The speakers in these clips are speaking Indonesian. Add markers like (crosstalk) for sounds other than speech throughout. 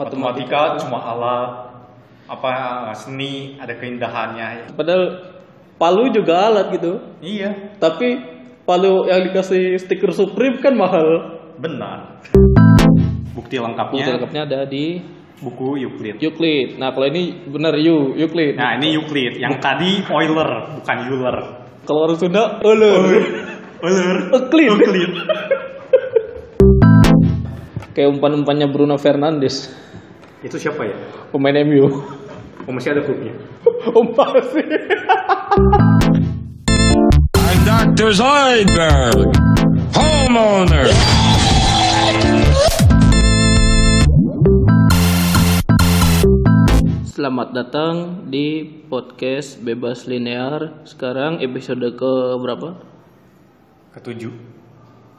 Matematika cuma alat apa seni ada keindahannya. Padahal palu juga alat gitu. Iya, Tapi palu yang dikasih stiker Supreme kan mahal. benar. Bukti lengkapnya Bukti lengkapnya ada di buku Euclid. Euclid. Nah kalau ini benar Yu Euclid. Nah, ini Euclid. Yang tadi Euler, bukan Euler. Kalau orang Sunda Euler. Euler. Euclid. Euclid. (laughs) Kayak umpan-umpannya Bruno Fernandes, Itu siapa ya? pemain MU. Oh, masih ada klubnya. (laughs) Umpan sih. I'm Dr. Zoidberg, homeowner. Selamat datang di podcast Bebas Linear. Sekarang episode ke berapa? Ketujuh.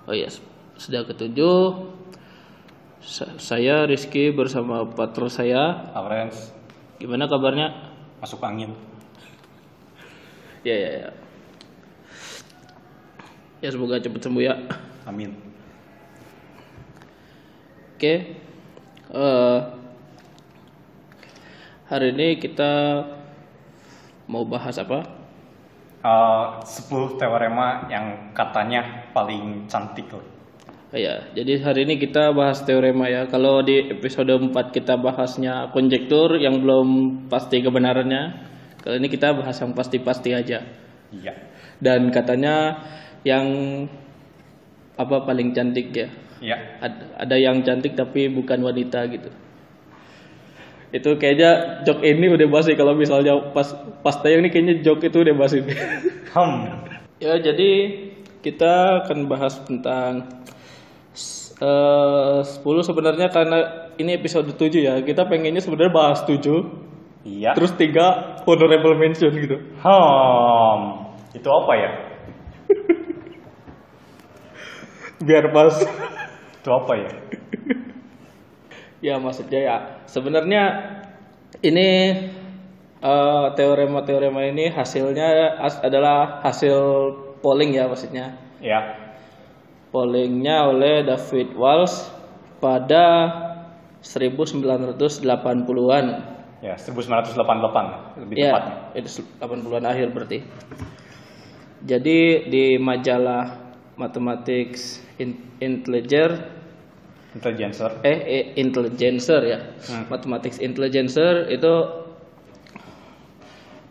Oh iya, sudah ketujuh. Sa- saya Rizky bersama partner saya. Lawrence Gimana kabarnya? masuk angin. Ya ya ya. Ya semoga cepat sembuh ya. Amin. Oke. Eh, hari ini kita mau bahas apa? Eh, 10 teorema yang katanya paling cantik loh. Ya, jadi hari ini kita bahas teorema ya. Kalau di episode 4 kita bahasnya konjektur yang belum pasti kebenarannya. Kali ini kita bahas yang pasti-pasti aja. Iya. Dan katanya yang apa paling cantik ya. Iya. Ad- ada yang cantik tapi bukan wanita gitu. Itu kayaknya joke ini udah basi kalau misalnya pas pas tayang ini kayaknya joke itu udah basi. Hmm. ya jadi kita akan bahas tentang eh 10 sebenarnya karena ini episode 7 ya. Kita pengennya sebenarnya bahas 7 Iya. terus tiga honorable mention gitu. Hmm. Itu apa ya? (laughs) Biar pas Itu apa ya? (laughs) Ya maksudnya ya sebenarnya ini eh, teorema-teorema ini hasilnya as- adalah hasil polling ya maksudnya. Ya. Pollingnya oleh David Walsh pada 1980-an. Ya, 1988 lebih Ya, tepatnya. itu 80-an akhir berarti. Jadi di majalah Mathematics In- Intelliger Intelligencer. eh, eh Intelligencer ya Mathematics Intelligencer itu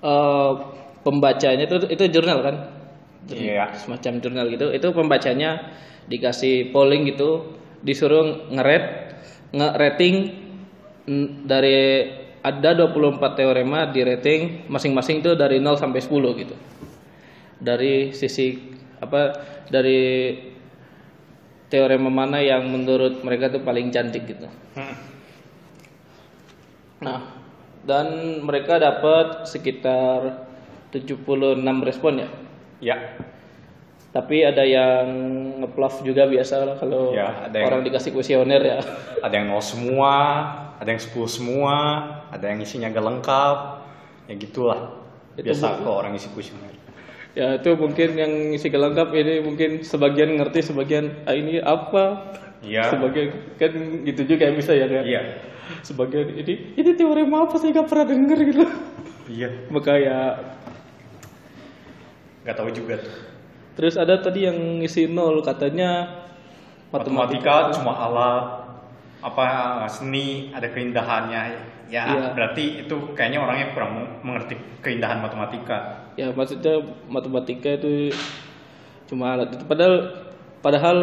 eh, pembacanya itu itu jurnal kan Iya. semacam jurnal gitu itu pembacanya dikasih polling gitu disuruh ngeret nge-rating mm, dari ada 24 teorema di rating masing-masing itu dari 0 sampai 10 gitu dari sisi apa dari teorema mana yang menurut mereka tuh paling cantik gitu. Hmm. Nah, dan mereka dapat sekitar 76 respon ya. Ya. Tapi ada yang ngeplaf juga biasa lah kalau Ya, ada yang- orang dikasih kuesioner ya. (laughs) Ada yang nol semua, ada yang 10 semua, ada yang isinya gak lengkap. Ya gitulah. Itu Biasa kok orang isi kuesioner. ya itu mungkin yang isi lengkap ini mungkin sebagian ngerti sebagian ah, ini apa. Iya. Sebagian kan gitu juga bisa ya kan. Iya. Sebagian ini ini teorema apa saya nggak pernah denger gitu. Iya. Maka ya Gak tahu juga tuh. Terus ada tadi yang ngisi nol katanya Matematika cuma alat apa seni ada keindahannya ya Iya. berarti itu kayaknya orangnya kurang mengerti keindahan matematika Ya maksudnya matematika itu cuma alat itu padahal padahal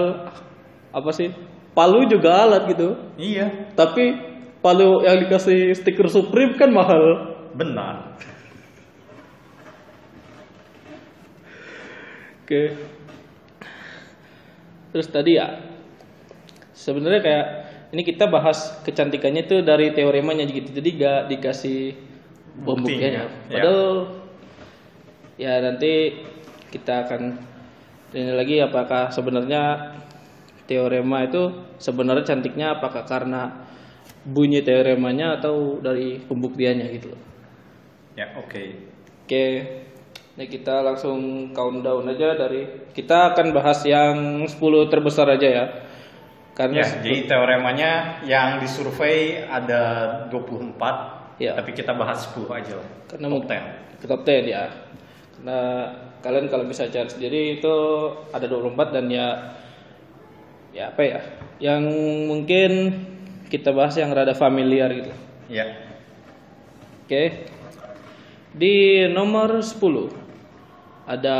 apa sih? Palu juga alat gitu. iya Tapi palu yang dikasih stiker Supreme kan mahal. benar Oke. Terus tadi ya sebenarnya kayak ini kita bahas kecantikannya itu dari teoremanya gitu. Jadi gak dikasih pembuktiannya. Ya. Padahal ya nanti kita akan ini lagi apakah sebenarnya teorema itu sebenarnya cantiknya apakah karena bunyi teoremanya atau dari pembuktiannya gitu loh. ya oke Oke, ini kita langsung countdown aja dari kita akan bahas yang 10 terbesar aja ya. karena Ya, jadi teoremanya yang disurvei ada 24, Ya. tapi kita bahas 10 aja lah. karena Top mungkin 10. ke top 10 ya karena kalian kalau bisa cari sendiri itu ada 24 dan ya ya apa ya yang mungkin kita bahas yang rada familiar gitu Ya. oke di nomor 10 ada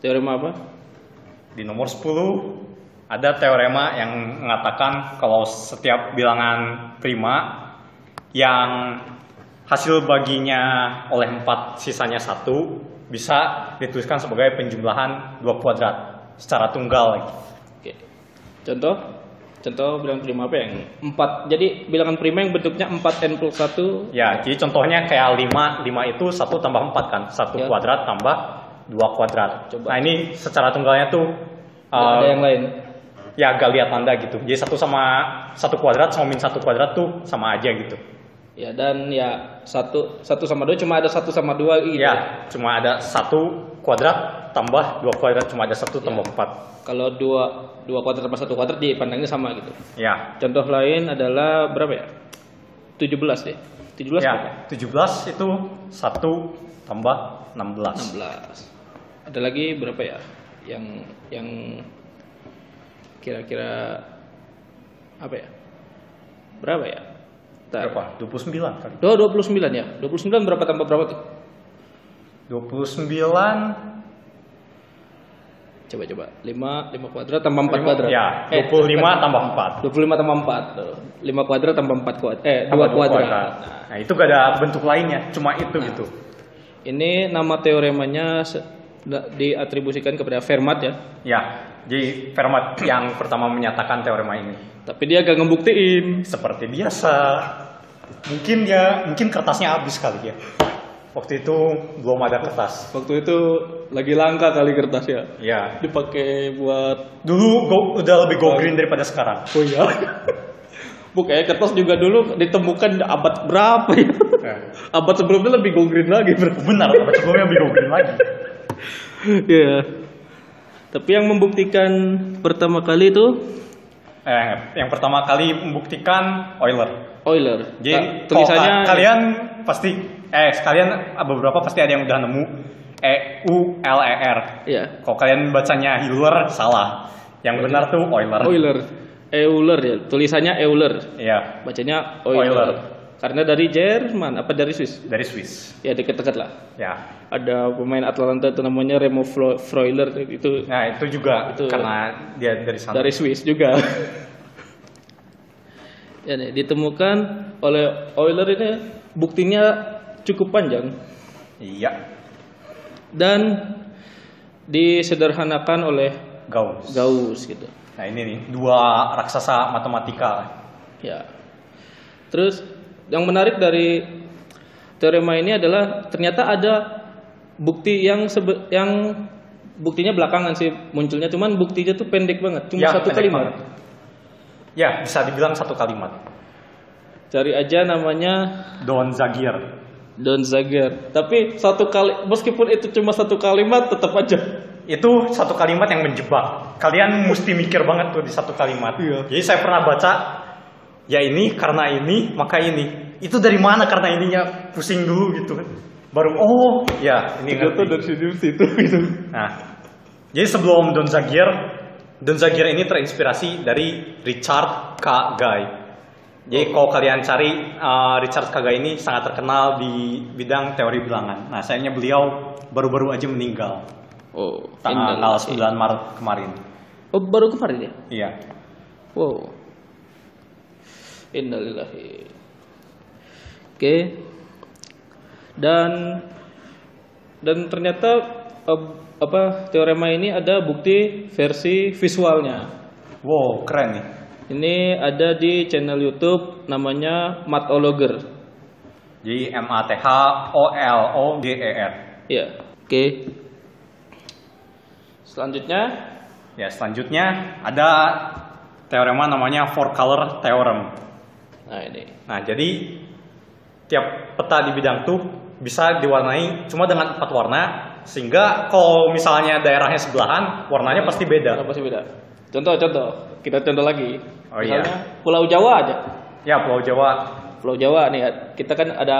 teorema apa? Di nomor 10 ada teorema yang mengatakan kalau setiap bilangan prima yang hasil baginya oleh 4 sisanya satu bisa dituliskan sebagai penjumlahan dua kuadrat secara tunggal. Lagi. oke. Contoh contoh bilangan prima apa yang 4 jadi bilangan prima yang bentuknya 4n plus 1 Ya, jadi contohnya kayak 5, 5 itu 1 tambah 4 kan, 1 Ya. kuadrat tambah 2 kuadrat. Coba. Nah ini secara tunggalnya tuh ada uh, yang lain ya agak lihat tanda gitu. Jadi satu sama satu kuadrat sama min satu kuadrat tuh sama aja gitu. Ya dan ya satu satu sama dua cuma ada satu sama dua gitu. Ya, cuma ada satu kuadrat tambah dua kuadrat cuma ada satu tambah empat. Kalau dua dua kuadrat tambah satu kuadrat dipandangnya sama gitu. Ya, Contoh lain adalah berapa ya? 17 deh. 17 ya, berapa? 17 itu satu tambah 16. 16. Ada lagi berapa ya? Yang yang kira-kira apa ya? Berapa ya? Bentar. Berapa? 29 kali. Oh, 29 ya. 29 berapa tambah berapa tuh? 29 Coba coba. 5 5 kuadrat tambah 4 lima- kuadrat. Ya, Eh, 25 tambah 4. 25 tambah 4 tuh. 5 kuadrat tambah 4 kuadrat. Eh, 2 Tambah dua kuadrat. Nah, itu gak ada bentuk lainnya, cuma itu gitu. Ini nama teoremanya diatribusikan kepada Fermat ya. Ya, jadi Fermat yang pertama menyatakan teorema ini. Tapi dia gak ngebuktiin. Seperti biasa, mungkin ya, mungkin kertasnya habis kali ya. Waktu itu belum ada kertas. Waktu itu lagi langka kali kertasnya. Ya, Dipakai buat dulu go, udah lebih go green daripada sekarang. (laughs) Oh ya. Bu kayak kertas juga dulu ditemukan abad berapa ya? Ya. abad sebelumnya lebih go green lagi bro. Benar, abad sebelumnya lebih go green lagi. Iya. Tapi yang membuktikan pertama kali itu Eh, yang pertama kali membuktikan Euler. Euler. Jadi kalau tulisannya ka- kalian pasti eh sekalian beberapa pasti ada yang udah nemu E U L E R. Iya. Kalau kalian bacanya Euler salah. Yang benar tuh Euler. Euler. Euler ya. Tulisannya Euler. Iya, Bacanya Euler. Euler. Karena dari Jerman apa dari Swiss? dari Swiss. Ya dekat-dekat lah. Ya. Ada pemain Atlanta itu namanya Remo Freuler itu Nah, itu juga Itu- karena dia dari sana. dari Swiss juga. (laughs) ya nih, ditemukan oleh Euler ini buktinya cukup panjang Iya, dan disederhanakan oleh Gauss. Gauss gitu. Nah, ini nih dua raksasa matematika. Ya. Terus yang menarik dari teorema ini adalah ternyata ada bukti yang sebe- yang buktinya belakangan sih munculnya cuman buktinya tuh pendek banget cuma Ya, satu kalimat. banget. Ya, bisa dibilang satu kalimat. Cari aja namanya Don Zagier. Don Zagier. Tapi satu kali meskipun itu cuma satu kalimat tetap aja. Itu satu kalimat yang menjebak. Kalian mesti mikir banget tuh di satu kalimat. Iya. Jadi saya pernah baca, ya ini karena ini maka ini. Itu dari mana karena ininya pusing dulu gitu. Baru oh ya ini Ternyata dari situ situ gitu. Nah, jadi sebelum Don Zagier, Don Zagier ini terinspirasi dari Richard K. Guy. Jadi kalau kalian cari uh, Richard K. Guy ini sangat terkenal di bidang teori bilangan. Nah, sayangnya beliau baru-baru aja meninggal Oh, tanggal innalillahi. 9 Maret kemarin. Oh, baru kemarin ya? Iya. Wow. Innalillahi. Oke. Dan dan ternyata apa teorema ini ada bukti versi visualnya. Wow, keren nih. Ini ada di channel YouTube namanya Mathologer. Jadi M A T H O L O G E R. Ya. Oke. Selanjutnya Ya, selanjutnya ada teorema namanya four color theorem. nah ini. Nah, jadi tiap peta di bidang tuh bisa diwarnai cuma dengan empat warna sehingga kalau misalnya daerahnya sebelahan warnanya pasti beda. Apa sih beda? Contoh-contoh, kita contoh lagi. Oh, iya. Misalnya Pulau Jawa aja. Ya, Pulau Jawa. Pulau Jawa nih, kita kan ada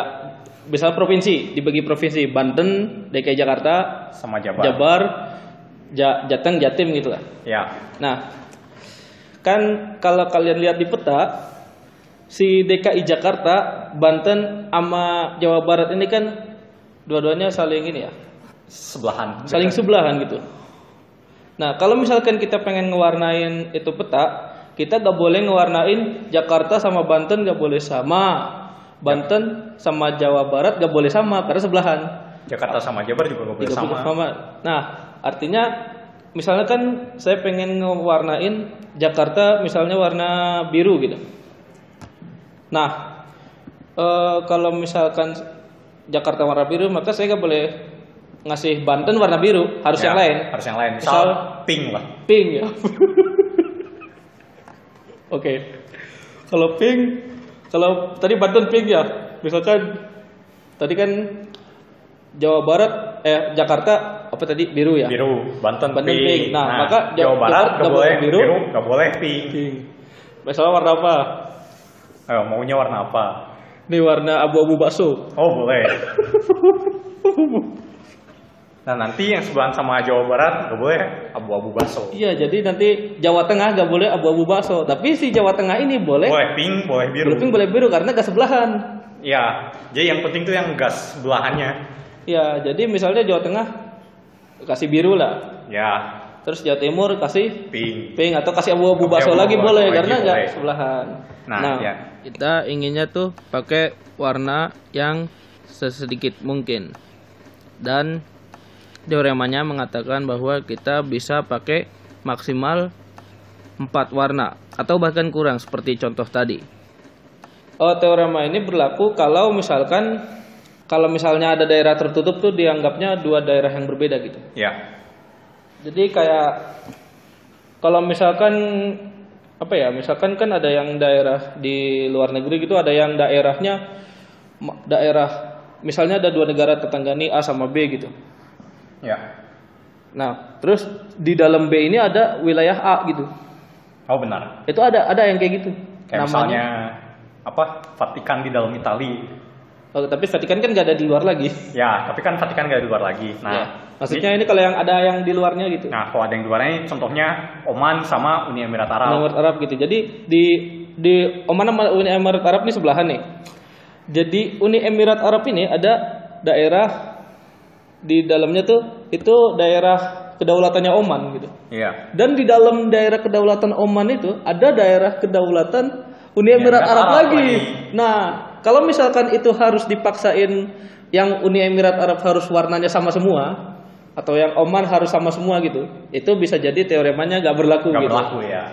misal provinsi, dibagi provinsi Banten, DKI Jakarta, sama Jabar. Jabar, Ja- Jateng, Jatim gitu lah. Ya, Nah, kan kalau kalian lihat di peta, si DKI Jakarta, Banten, sama Jawa Barat ini kan dua-duanya saling ini ya, sebelahan. saling sebelahan gitu. Nah, kalau misalkan kita pengen ngewarnain itu peta, kita gak boleh ngewarnain Jakarta sama Banten gak boleh sama. Banten sama Jawa Barat gak boleh sama karena sebelahan. Jakarta sama Jabar juga nggak boleh sama. sama. Nah, artinya misalnya kan saya pengen ngewarnain Jakarta misalnya warna biru gitu. Nah, eh, kalau misalkan Jakarta warna biru, maka saya nggak boleh ngasih Banten warna biru, harus Ya, yang lain. Harus yang lain. Misal, Misal- pink lah. Pink ya. (laughs) Oke. Kalau pink, kalau tadi Banten pink ya. Misalkan tadi kan Jawa Barat eh Jakarta apa tadi biru ya? Biru, Banten, Banten pink. pink. Nah, maka Jawa Jawa Barat nggak boleh biru. biru, nggak boleh pink. Pink. Misalnya warna apa? Ayo, maunya warna apa? Ini warna abu-abu bakso. Oh, boleh. (laughs) Nah, nanti yang sebelahan sama Jawa Barat nggak boleh abu-abu baso. Iya, jadi nanti Jawa Tengah nggak boleh abu-abu bakso. Tapi si Jawa Tengah ini boleh. Boleh pink, boleh biru. Boleh pink, boleh biru karena gak sebelahan. Ya, jadi yang penting tuh yang gas sebelahannya. Ya, jadi misalnya Jawa Tengah kasih biru lah. Ya, Terus Jawa Timur kasih pink. pink atau kasih abu-abu Oke, bakso abu-abu lagi bakso boleh lagi karena nggak boleh. sebelahan. Nah, ya. kita inginnya tuh pakai warna yang sesedikit mungkin. Dan teoremanya mengatakan bahwa kita bisa pakai maksimal empat warna atau bahkan kurang seperti contoh tadi. Oh, teorema ini berlaku kalau misalkan kalau misalnya ada daerah tertutup tuh dianggapnya dua daerah yang berbeda gitu. Ya, Jadi kayak kalau misalkan apa ya, misalkan kan ada yang daerah di luar negeri gitu, ada yang daerahnya daerah misalnya ada dua negara tetangga nih A sama B gitu. Ya. Nah, terus di dalam B ini ada wilayah A gitu. Oh benar. Itu ada ada yang kayak gitu. Kayak misalnya apa? Vatikan di dalam Itali. Oh, tapi Vatikan kan gak ada di luar lagi. Ya, tapi kan Vatikan gak di luar lagi. Nah, Ya. Maksudnya ini kalau yang ada yang di luarnya gitu. Nah, kalau ada yang di luarnya ini contohnya Oman sama Uni Emirat Arab. Emirat Arab gitu. Jadi di di Oman sama Uni Emirat Arab ini sebelahan nih. Jadi Uni Emirat Arab ini ada daerah di dalamnya tuh itu daerah kedaulatannya Oman gitu. Iya. Dan di dalam daerah kedaulatan Oman itu ada daerah kedaulatan Uni Emirat Emirat Arab, Arab lagi. lagi. Nah, kalau misalkan itu harus dipaksain yang Uni Emirat Arab harus warnanya sama semua atau yang Oman harus sama semua gitu, itu bisa jadi teoremanya gak berlaku Gak gitu. berlaku ya.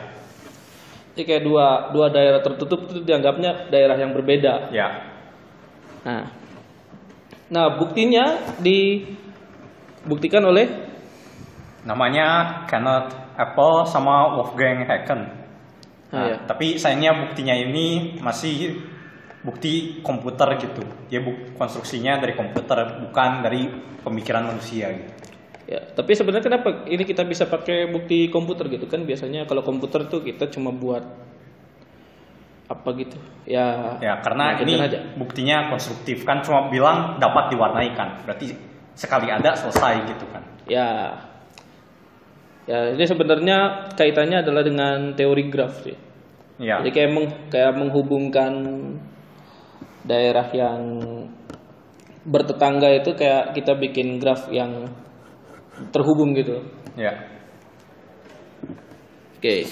Jadi kayak dua dua daerah tertutup itu dianggapnya daerah yang berbeda. Ya. Nah, nah buktinya dibuktikan oleh Namanya Kenneth Apple sama Wolfgang Haken. Ah, Nah, ya. Tapi sayangnya buktinya ini masih bukti komputer gitu. Dia buk konstruksinya dari komputer bukan dari pemikiran manusia gitu. Ya, tapi sebenarnya kenapa ini kita bisa pakai bukti komputer gitu kan? Biasanya kalau komputer tuh kita cuma buat apa gitu. Ya. Ya karena ya, ini aja. buktinya konstruktif kan cuma bilang dapat diwarnai kan. Berarti sekali ada selesai gitu kan. Ya. Ya, ini sebenarnya kaitannya adalah dengan teori graf sih. Iya. Jadi kayak meng- kayak menghubungkan daerah yang bertetangga itu kayak kita bikin graf yang terhubung gitu. Ya. Oke.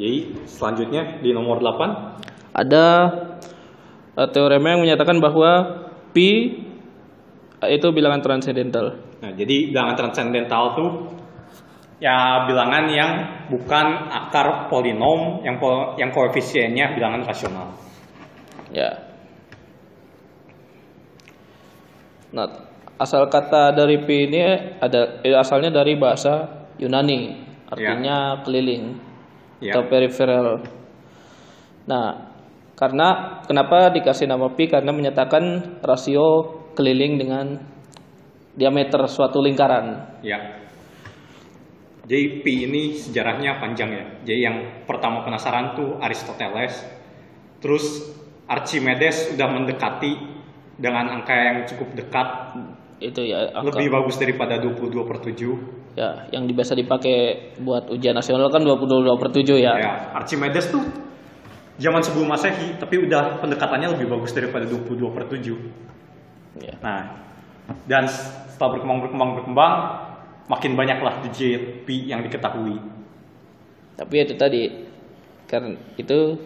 Jadi selanjutnya di nomor 8 Ada eh, teorema yang menyatakan bahwa pi eh, itu bilangan transendental. Nah, jadi bilangan transendental tuh ya bilangan yang bukan akar polinom yang po- yang koefisiennya bilangan rasional. Ya. Nah, asal kata dari pi ini ada eh, asalnya dari bahasa Yunani, artinya keliling Ya. atau peripheral. Nah, karena kenapa dikasih nama pi? Karena menyatakan rasio keliling dengan diameter suatu lingkaran. Ya. Jadi pi ini sejarahnya panjang ya. Jadi yang pertama penasaran tuh Aristoteles. Terus Archimedes udah mendekati dengan angka yang cukup dekat, Itu ya angka. lebih bagus daripada 22 per 7. ya yang biasa dipakai buat ujian nasional kan 22 per 7 ya. Ya, Archimedes tuh zaman sebelum Masehi, tapi udah pendekatannya lebih bagus daripada 22 per 7. Ya. Nah, dan setelah berkembang berkembang berkembang, makin banyaklah digit pi yang diketahui. Tapi itu tadi karena itu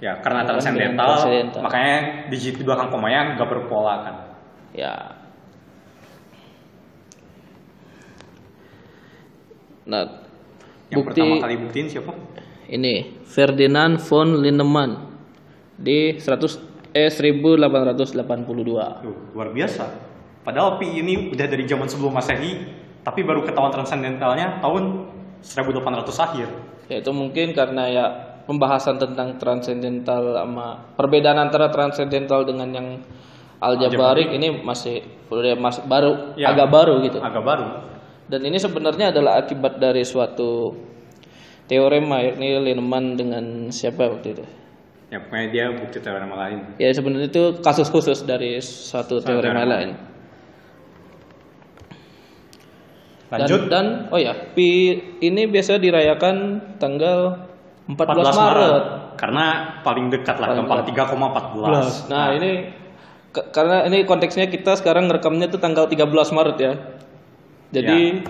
Ya, karena transendental. makanya digit di belakang komanya nggak berpola kan. ya Nah, Yang bukti pertama kali buktiin siapa? ini Ferdinand von Linnemann di 100 eh 1882. Tuh, luar biasa. Padahal pi ini udah dari zaman sebelum Masehi, tapi baru ketahuan transendentalnya tahun 1800 akhir. Ya itu mungkin karena ya pembahasan tentang transendental sama perbedaan antara transendental dengan yang aljabarik ini masih masih baru Ya. agak baru gitu. Agak baru. Dan ini sebenarnya adalah akibat dari suatu teorema yakni Linnemann dengan siapa waktu itu. Ya, pokoknya dia bukti teorema lain. Ya sebenarnya itu kasus khusus dari suatu Suatu teorema teorema. lain. Dan, Lanjut. dan oh ya, pi ini biasa dirayakan tanggal 14, 14 Maret. Karena paling dekat lah, Paling gampang 3,14. Nah, ini ke- karena ini konteksnya kita sekarang ngerekamnya tuh tanggal 13 Maret ya. Jadi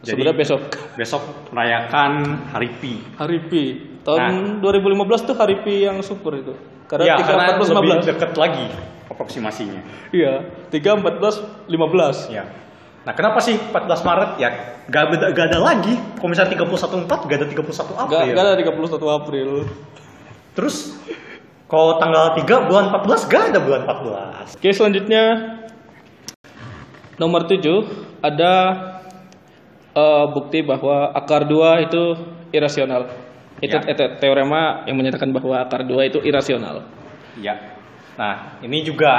Jadi- sebenarnya besok besok merayakan Hari Pi. hari Pi. Tahun 2015 tuh hari Pi yang super itu. Karena Ya, 3 karena 14 lebih 15. dekat lagi aproksimasinya. Iya, 3 14 15. Ya. Nah, kenapa sih 14 Maret? Ya, gak, beda, gak ada lagi. Kalau misalnya 31 4, gak ada 31 April. Enggak enggak ada 31 April. Terus, kalau tanggal 3 bulan 14, gak ada bulan 14. Oke, selanjutnya nomor 7 ada eh, bukti bahwa akar 2 itu irasional. Itu, Ya. itu teorema yang menyatakan bahwa akar 2 itu irasional. Ya. Nah, ini juga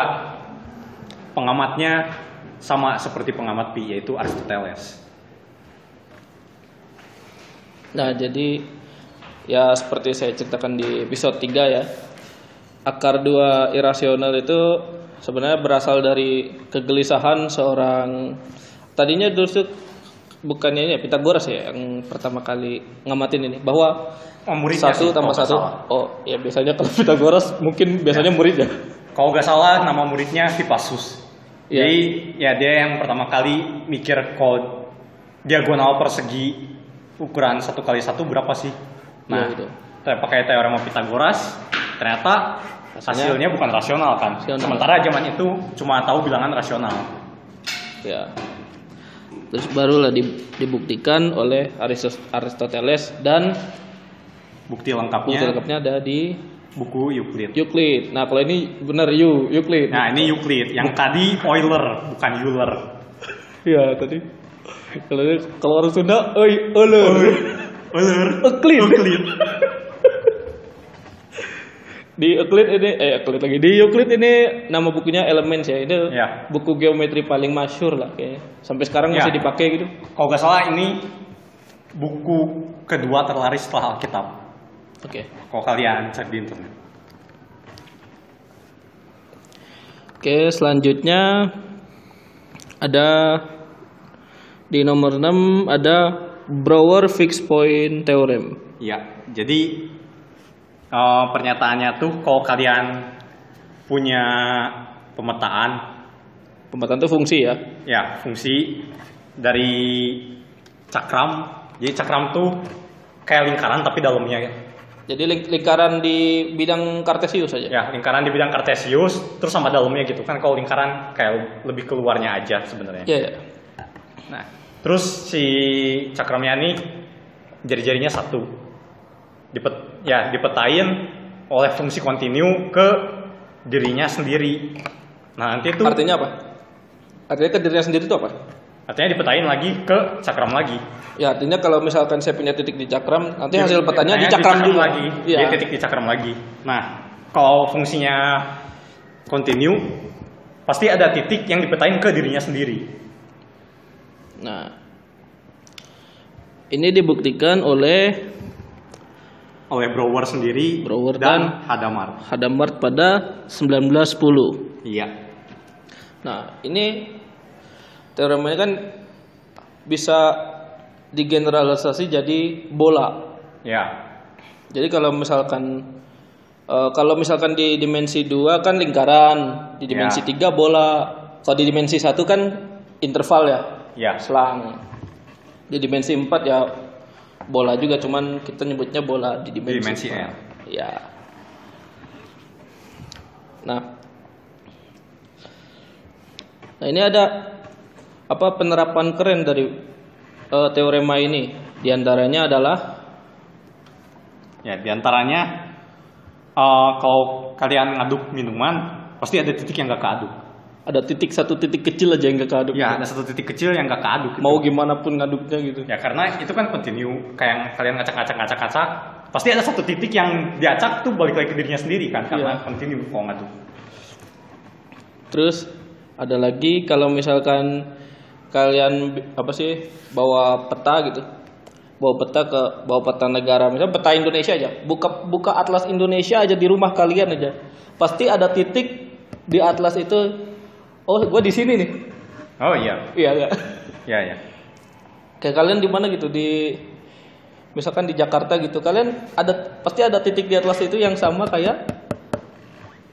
pengamatnya sama seperti pengamat Pi, yaitu Aristoteles. Nah, jadi ya seperti saya ceritakan di episode 3 ya. Akar dua irasional itu sebenarnya berasal dari kegelisahan seorang tadinya dulu bukannya ini ya, Pitagoras ya yang pertama kali ngamatin ini bahwa Oh, satu sih, tambah nggak satu salah. oh ya biasanya kalau (laughs) Pitagoras mungkin biasanya muridnya Kalau nggak salah, nama muridnya Hippasus. Iya. Jadi, ya dia yang pertama kali mikir kalau diagonal persegi ukuran satu kali satu berapa sih? Nah, Iya, gitu. pakai teorema Pitagoras, ternyata Hasilnya- hasilnya bukan rasional kan. Rasional. Sementara zaman itu cuma tahu bilangan rasional. ya terus barulah di- dibuktikan oleh Aristoteles dan Bukti bukti lengkapnya lengkapnya ada di buku Euclid. Euclid. Nah, kalau ini benar Yu, Euclid. Nah, ini Euclid. Yang tadi Euler, bukan Euler. Iya, tadi. Kalau kalau orang Sunda, oi, euler. Euler. Euclid. Euclid. Di Euclid ini eh Euclid lagi. Di Euclid ini nama bukunya Elements ya. Ini Ya. buku geometri paling masyur lah kayaknya. Sampai sekarang Ya. masih dipakai gitu. Kalau nggak salah ini buku kedua terlaris setelah Alkitab. Oke. Kalau kalian cek di internet. Oke, selanjutnya ada di nomor 6 ada Brouwer fixed point theorem. Iya, jadi eh, pernyataannya tuh kalau kalian punya pemetaan, Pemetaan itu fungsi ya. ya fungsi dari cakram. Jadi cakram tuh kayak lingkaran tapi dalamnya ya. Jadi ling- lingkaran di bidang kartesius saja. Ya, lingkaran di bidang kartesius terus sama dalamnya gitu kan kalau lingkaran kayak lebih keluarnya aja sebenarnya. Iya, iya. Nah, terus si cakramnya ini jari-jarinya satu. Dipet, ya dipetain oleh fungsi kontinu ke dirinya sendiri. Nah, nanti itu Artinya apa? Artinya ke dirinya sendiri itu apa? artinya dipetain lagi ke cakram lagi. Ya artinya kalau misalkan saya punya titik di cakram, nanti Jadi, hasil petanya di cakram juga. lagi. Iya. Dia titik di cakram lagi. Nah, kalau fungsinya kontinu pasti ada titik yang dipetain ke dirinya sendiri. Nah, Ini dibuktikan oleh oleh Brouwer sendiri Brouwer dan Hadamard. Hadamard pada 1910. Iya. Nah, ini teoremanya kan bisa digeneralisasi jadi bola. Ya. Jadi kalau misalkan eh, kalau misalkan di dimensi 2 kan lingkaran, di dimensi Ya. 3 bola. Kalau di dimensi 1 kan interval ya, Ya. selang. Di dimensi 4 ya bola juga cuman kita nyebutnya bola di Di dimensi, dimensi. L. Ya. Nah. Nah, ini ada apa penerapan keren dari eh, teorema ini. Di antaranya adalah Ya, di antaranya eh kalau kalian ngaduk minuman, pasti ada titik yang gak keaduk. Ada titik satu titik kecil aja yang gak keaduk. Ya, ada satu titik kecil yang gak keaduk. gitu. Mau gimana pun ngaduknya gitu. Ya karena itu kan continue kayak yang kalian ngacak-ngacak-ngacak-ngacak pasti ada satu titik yang diacak tuh balik lagi ke dirinya sendiri kan karena Iya. continue kalau ngaduk. Terus ada lagi kalau misalkan kalian apa sih bawa peta gitu. Bawa peta ke bawa peta negara, misalnya peta Indonesia aja. Buka buka atlas Indonesia aja di rumah kalian aja. Pasti ada titik di atlas itu oh gue di sini nih. Oh iya, Iya, iya. iya ya. Kayak kalian di mana gitu di misalkan di Jakarta gitu. Kalian ada pasti ada titik di atlas itu yang sama kayak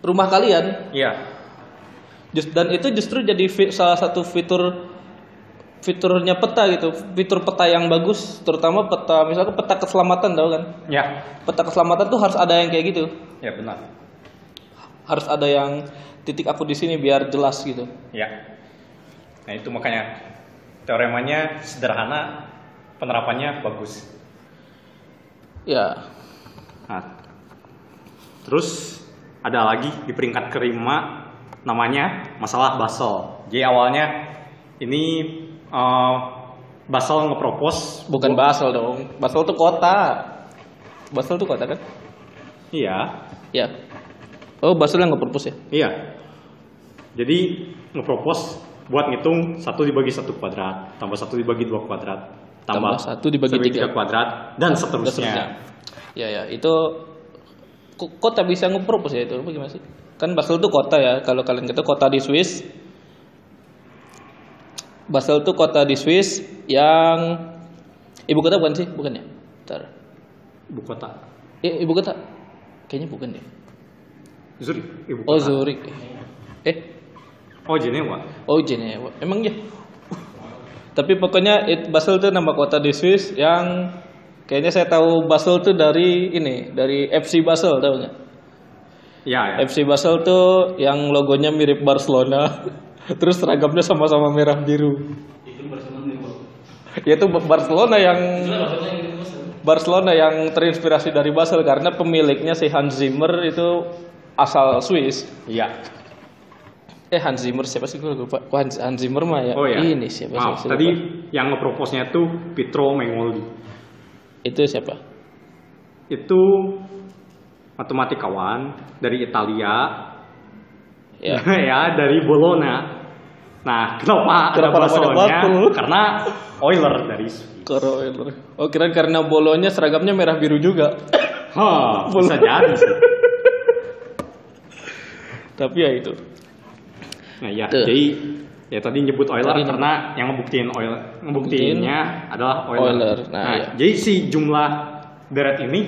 rumah kalian. Iya. Just- dan itu justru jadi fi- salah satu fitur fiturnya peta gitu fitur peta yang bagus terutama peta misalnya peta keselamatan tau kan Ya. peta keselamatan tuh harus ada yang kayak gitu Ya benar. harus ada yang titik aku di sini biar jelas gitu Ya. Nah, itu makanya teoremanya sederhana, penerapannya bagus. ya Nah, terus ada lagi di peringkat kelima namanya masalah Basel. Jadi awalnya ini eh, Basel ngepropos bukan Basel dong Basel tuh kota Basel tuh kota kan Iya, ya oh Basel yang nge-propose ya iya. Jadi ngepropos buat ngitung satu dibagi satu kuadrat, tambah satu dibagi dua kuadrat, tambah, Tambah satu dibagi tiga. kuadrat dan seterusnya. seterusnya. ya ya itu kota bisa nge-propose ya itu apa gimana sih kan Basel tuh kota ya kalau kalian kata kota di Swiss Basel tuh kota di Swiss yang ibu kota bukan sih bukan ya Bentar. Ibu kota. Eh, ibu kota kayaknya bukan deh Zurich, ibu oh kota. Zurich eh Oh, Jenewa. oh Jenewa. Emang ya tapi pokoknya it, Basel tuh nama kota di Swiss yang kayaknya saya tahu Basel tuh dari ini dari FC Basel tahu nggak? Iya, ya. FC Basel tuh yang logonya mirip Barcelona. (laughs) Terus seragamnya sama-sama merah biru. Ya itu Barcelona yang Barcelona yang terinspirasi dari Basel karena pemiliknya si Hans Zimmer itu asal Swiss. Iya. Eh Hans Zimmer siapa sih gue lupa Hans, Hans Zimmer mah ya Oh ya. ini siapa sih tadi yang ngeproposnya tuh Pietro Mengoldi. itu siapa Itu matematikawan dari Italia, ya (laughs) ya dari Bologna. Nah, kenapa, Kenapa ada? Basel? (laughs) Karena Euler dari Swiss. Karo- Oh kira karena bolonya seragamnya merah biru juga Hah, bisa jadi sih. (laughs) tapi ya itu Nah, ya, Tuh. jadi ya tadi nyebut Euler Tadi karena yang ngebuktiin Euler, ngebuktiinnya adalah Euler. Euler, nah, iya. jadi si jumlah deret ini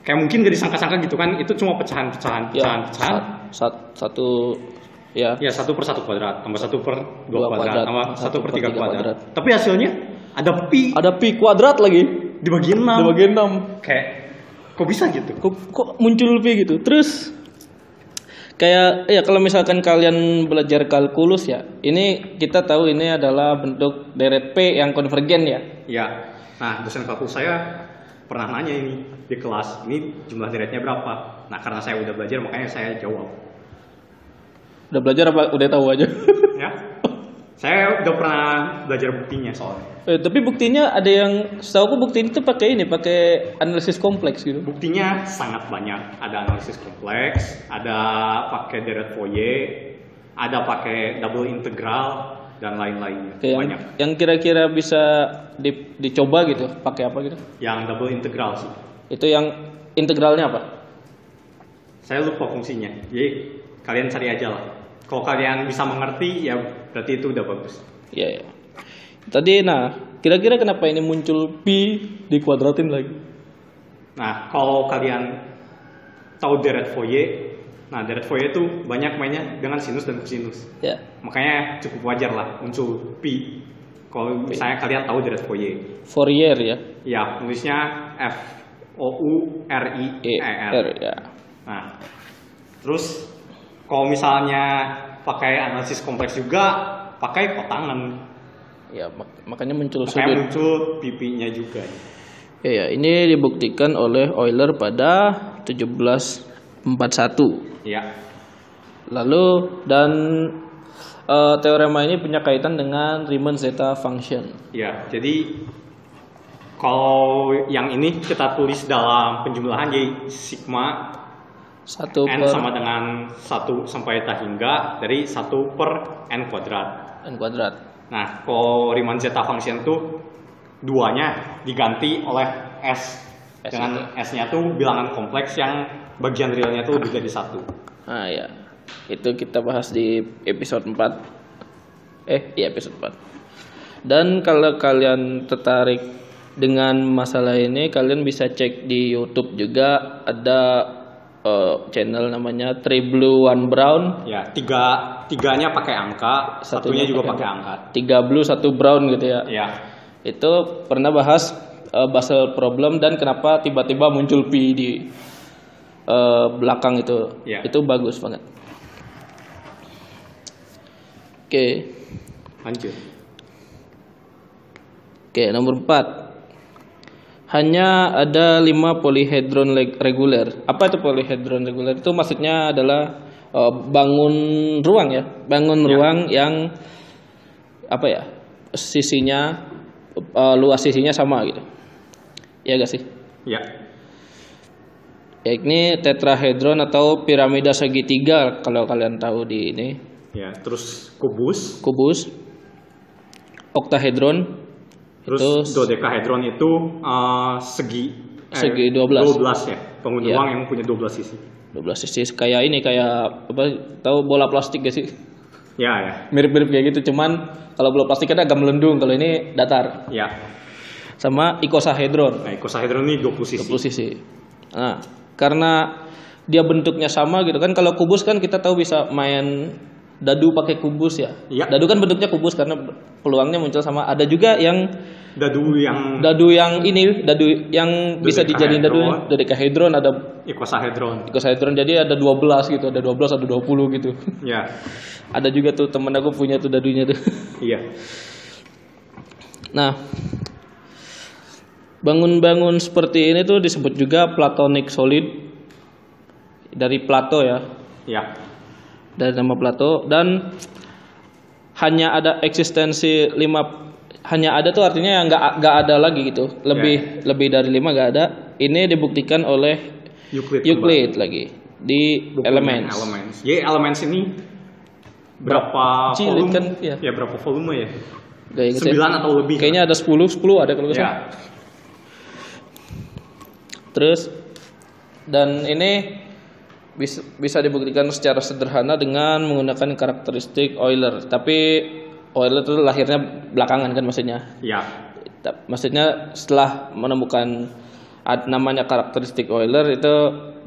kayak mungkin gak disangka-sangka gitu kan, itu cuma pecahan-pecahan, ya pecahan-pecahan. sat- sat- satu ya Ya satu per satu kuadrat, tambah satu per Dua dua, kuadrat, kuadrat, tambah satu per tiga kuadrat. kuadrat. Tapi hasilnya ada pi ada pi kuadrat lagi dibagi enam. di bagian 6 Kayak kok bisa gitu? kok, kok muncul pi gitu terus kayak ya kalau misalkan kalian belajar kalkulus ya ini kita tahu ini adalah bentuk deret p yang konvergen ya Ya. Nah, dosen kalkulus saya pernah nanya ini di kelas, ini jumlah deretnya berapa? Nah, karena saya udah belajar makanya saya jawab. udah belajar apa udah tahu aja Ya. (laughs) saya udah pernah belajar buktinya soalnya. eh, tapi buktinya ada yang setahu aku bukti itu pakai ini pakai analisis kompleks gitu Buktinya sangat banyak. Ada analisis kompleks, ada pakai deret Fourier, ada pakai double integral. dan lain-lainnya yang, banyak. yang kira-kira bisa di- dicoba gitu, pakai apa gitu? Yang double integral sih. Itu yang integralnya apa? Saya lupa fungsinya. Jadi kalian cari aja lah. Kalau kalian bisa mengerti ya berarti itu udah bagus. Iya, ya. Tadi nah, kira-kira kenapa ini muncul pi dikuadratin lagi? Nah, kalau kalian tahu deret Fourier, nah deret Fourier itu banyak mainnya dengan sinus dan kosinus. Ya. Makanya cukup wajar lah muncul pi. Kalau misalnya kalian tahu deret Fourier. Fourier ya. Ya, nulisnya F O U R I E E R. R ya. Nah, terus kalau misalnya pakai analisis kompleks juga pakai kotangan. Ya, mak- makanya muncul Makanya sudut. muncul pipinya juga. Ya, ya, ini dibuktikan oleh Euler pada 1741. Ya, Lalu dan eh, teorema ini punya kaitan dengan Riemann zeta function. ya. Jadi kalau yang ini kita tulis dalam penjumlahan jadi sigma Satu n per sama dengan 1 sampai tak hingga dari 1 per n kuadrat. n kuadrat. Nah, kalau Riemann zeta function tuh duanya diganti oleh s. S Dengan s-nya tuh bilangan kompleks yang bagian realnya tuh lebih dari satu. Nah, ya. Itu kita bahas di episode 4. Eh, iya episode 4. Dan kalau kalian tertarik dengan masalah ini, kalian bisa cek di YouTube juga ada eh, channel namanya Three Blue One Brown, Ya, tiga tiganya pakai angka, Satunya satunya juga pakai angka. tiga blue satu brown gitu ya. Ya, Itu pernah bahas eh, Basel problem dan kenapa tiba-tiba muncul pi di eh, belakang itu. Ya. Itu bagus banget. Oke. lanjut. Oke, nomor 4. Hanya ada 5 polyhedron leg- reguler. Apa itu polyhedron reguler? Itu maksudnya adalah eh, bangun ruang ya, bangun ruang yang apa ya? Sisinya eh, luas sisinya sama gitu. Ya gak sih? Ya, Yakni tetrahedron atau piramida segitiga kalau kalian tahu di ini. ya. Terus kubus, Kubus. Oktahedron terus Itu- dodekahedron itu eh, segi eh, Segi 12. 12 ya. Penghuni Ya. yang punya 12 sisi. 12 sisi kayak ini kayak apa tahu bola plastik gak sih? Ya, ya. Mirip-mirip kayak gitu cuman kalau bola plastik kan agak melendung kalau ini datar. Ya. Sama ikosahedron Nah, ikosahedron ini 20 sisi. 20 sisi. Nah, karena dia bentuknya sama gitu kan kalau kubus kan kita tahu bisa main dadu pakai kubus ya. Iya. Dadu kan bentuknya kubus karena peluangnya muncul sama. Ada juga yang Dadu yang dadu yang ini, dadu yang bisa dijadiin dadu Dodecahedron. dodecahedron ada ikosahedron. ikosahedron jadi ada 12 gitu, ada 12 ada 20 gitu. Ya. (laughs) ada juga tuh temen aku punya tuh dadunya tuh. (laughs) Iya. Nah, bangun-bangun seperti ini tuh disebut juga platonic solid dari Plato ya, Ya. Dari nama Plato dan hanya ada eksistensi lima hanya ada tuh artinya yang nggak nggak ada lagi gitu lebih lebih dari lima nggak ada ini dibuktikan oleh Euclid. Euclid lagi di Bukunya Elements Elements. Jadi Elements ini berapa volume? kan, iya. Ya berapa volume ya? 9 atau lebih. kayaknya ada 10 10 ada kalau nggak Ya. Terus dan ini bisa, bisa dibuktikan secara sederhana dengan menggunakan karakteristik Euler. Tapi Euler itu lahirnya belakangan kan maksudnya. Ya. Ta- Maksudnya setelah menemukan namanya karakteristik Euler itu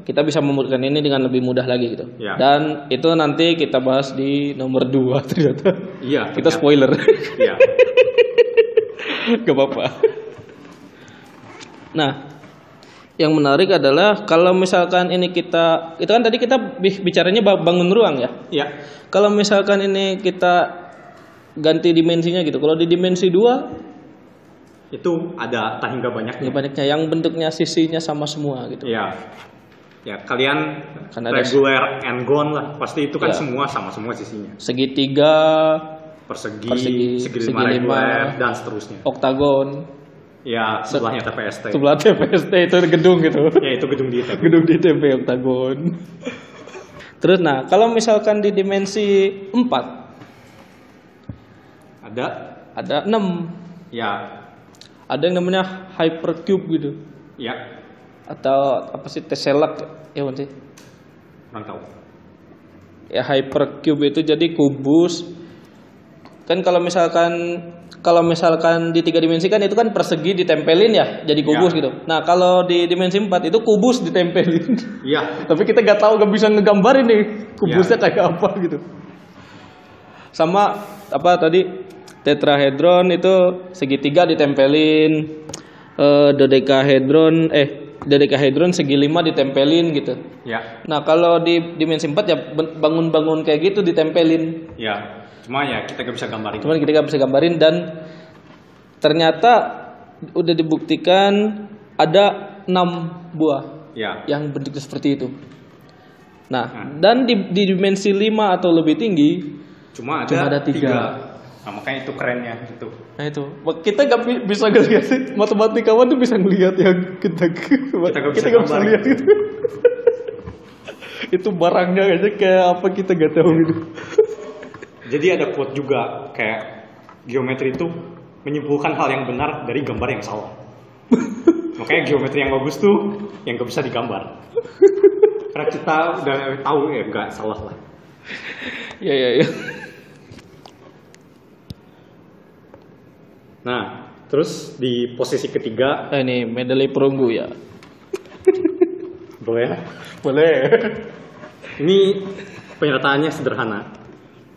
kita bisa membuktikan ini dengan lebih mudah lagi gitu. Ya. Dan itu nanti kita bahas di nomor 2 (laughs) ternyata. Iya. Kita spoiler. Iya. (laughs) Gak apa-apa. Nah, yang menarik adalah kalau misalkan ini kita, itu kan tadi kita bi- bicaranya ba- bangun ruang ya. Iya. Kalau misalkan ini kita ganti dimensinya gitu. Kalau di dimensi 2 Itu ada tak hingga banyaknya. ya banyaknya yang bentuknya sisinya sama semua gitu. Iya. Ya, kalian Kan ada- regular and gone lah. Pasti itu kan Ya. semua sama semua sisinya. Segitiga, Persegi, Persegi, segi, lima dan seterusnya. oktagon, Ya, sebelahnya TPST. sebelah TPST itu gedung gitu. (laughs) Ya, itu gedung di ITB. gedung di ITB oktagon. (laughs) Terus nah, kalau misalkan di dimensi 4 Ada Ada 6. ya Ada yang namanya hypercube gitu. ya Atau apa sih tesseract ya sih? kurang tahu. Ya hypercube itu jadi kubus. Kan kalau misalkan kalau misalkan di tiga dimensi kan itu kan persegi ditempelin ya jadi kubus Ya. gitu. Nah kalau di dimensi 4 itu kubus ditempelin. Iya, (laughs) Tapi kita nggak tahu nggak bisa ngegambarin nih kubusnya Ya. kayak apa gitu. Sama apa tadi tetrahedron itu segitiga ditempelin, eh, dodekahedron eh dodekahedron segi lima ditempelin gitu. ya, Nah kalau di dimensi 4 ya bangun-bangun kayak gitu ditempelin. ya. Cuma ya kita gak bisa gambarin. Cuman kita nggak bisa gambarin dan ternyata udah dibuktikan ada enam buah Ya, yang bentuknya seperti itu. Nah, dan di, di dimensi 5 atau lebih tinggi, cuma ada, Cuma ada tiga. Nah, makanya itu kerennya gitu. nah itu kita bi- bisa ngeliat matematikawan tuh bisa ngelihat yang kita (laughs) bisa nggak bisa gambar lihat gitu. (laughs) itu barangnya aja kayak apa kita nggak tahu gitu. (laughs) Jadi ada quote juga kayak geometri itu menyimpulkan hal yang benar dari gambar yang salah. (laughs) Makanya geometri yang bagus tuh yang gak bisa digambar. Karena kita udah tahu ya nggak salah lah. Ya ya ya. Nah, terus di posisi ketiga Nah, ini medali perunggu ya. boleh ya? Boleh. Ini penyertaannya sederhana.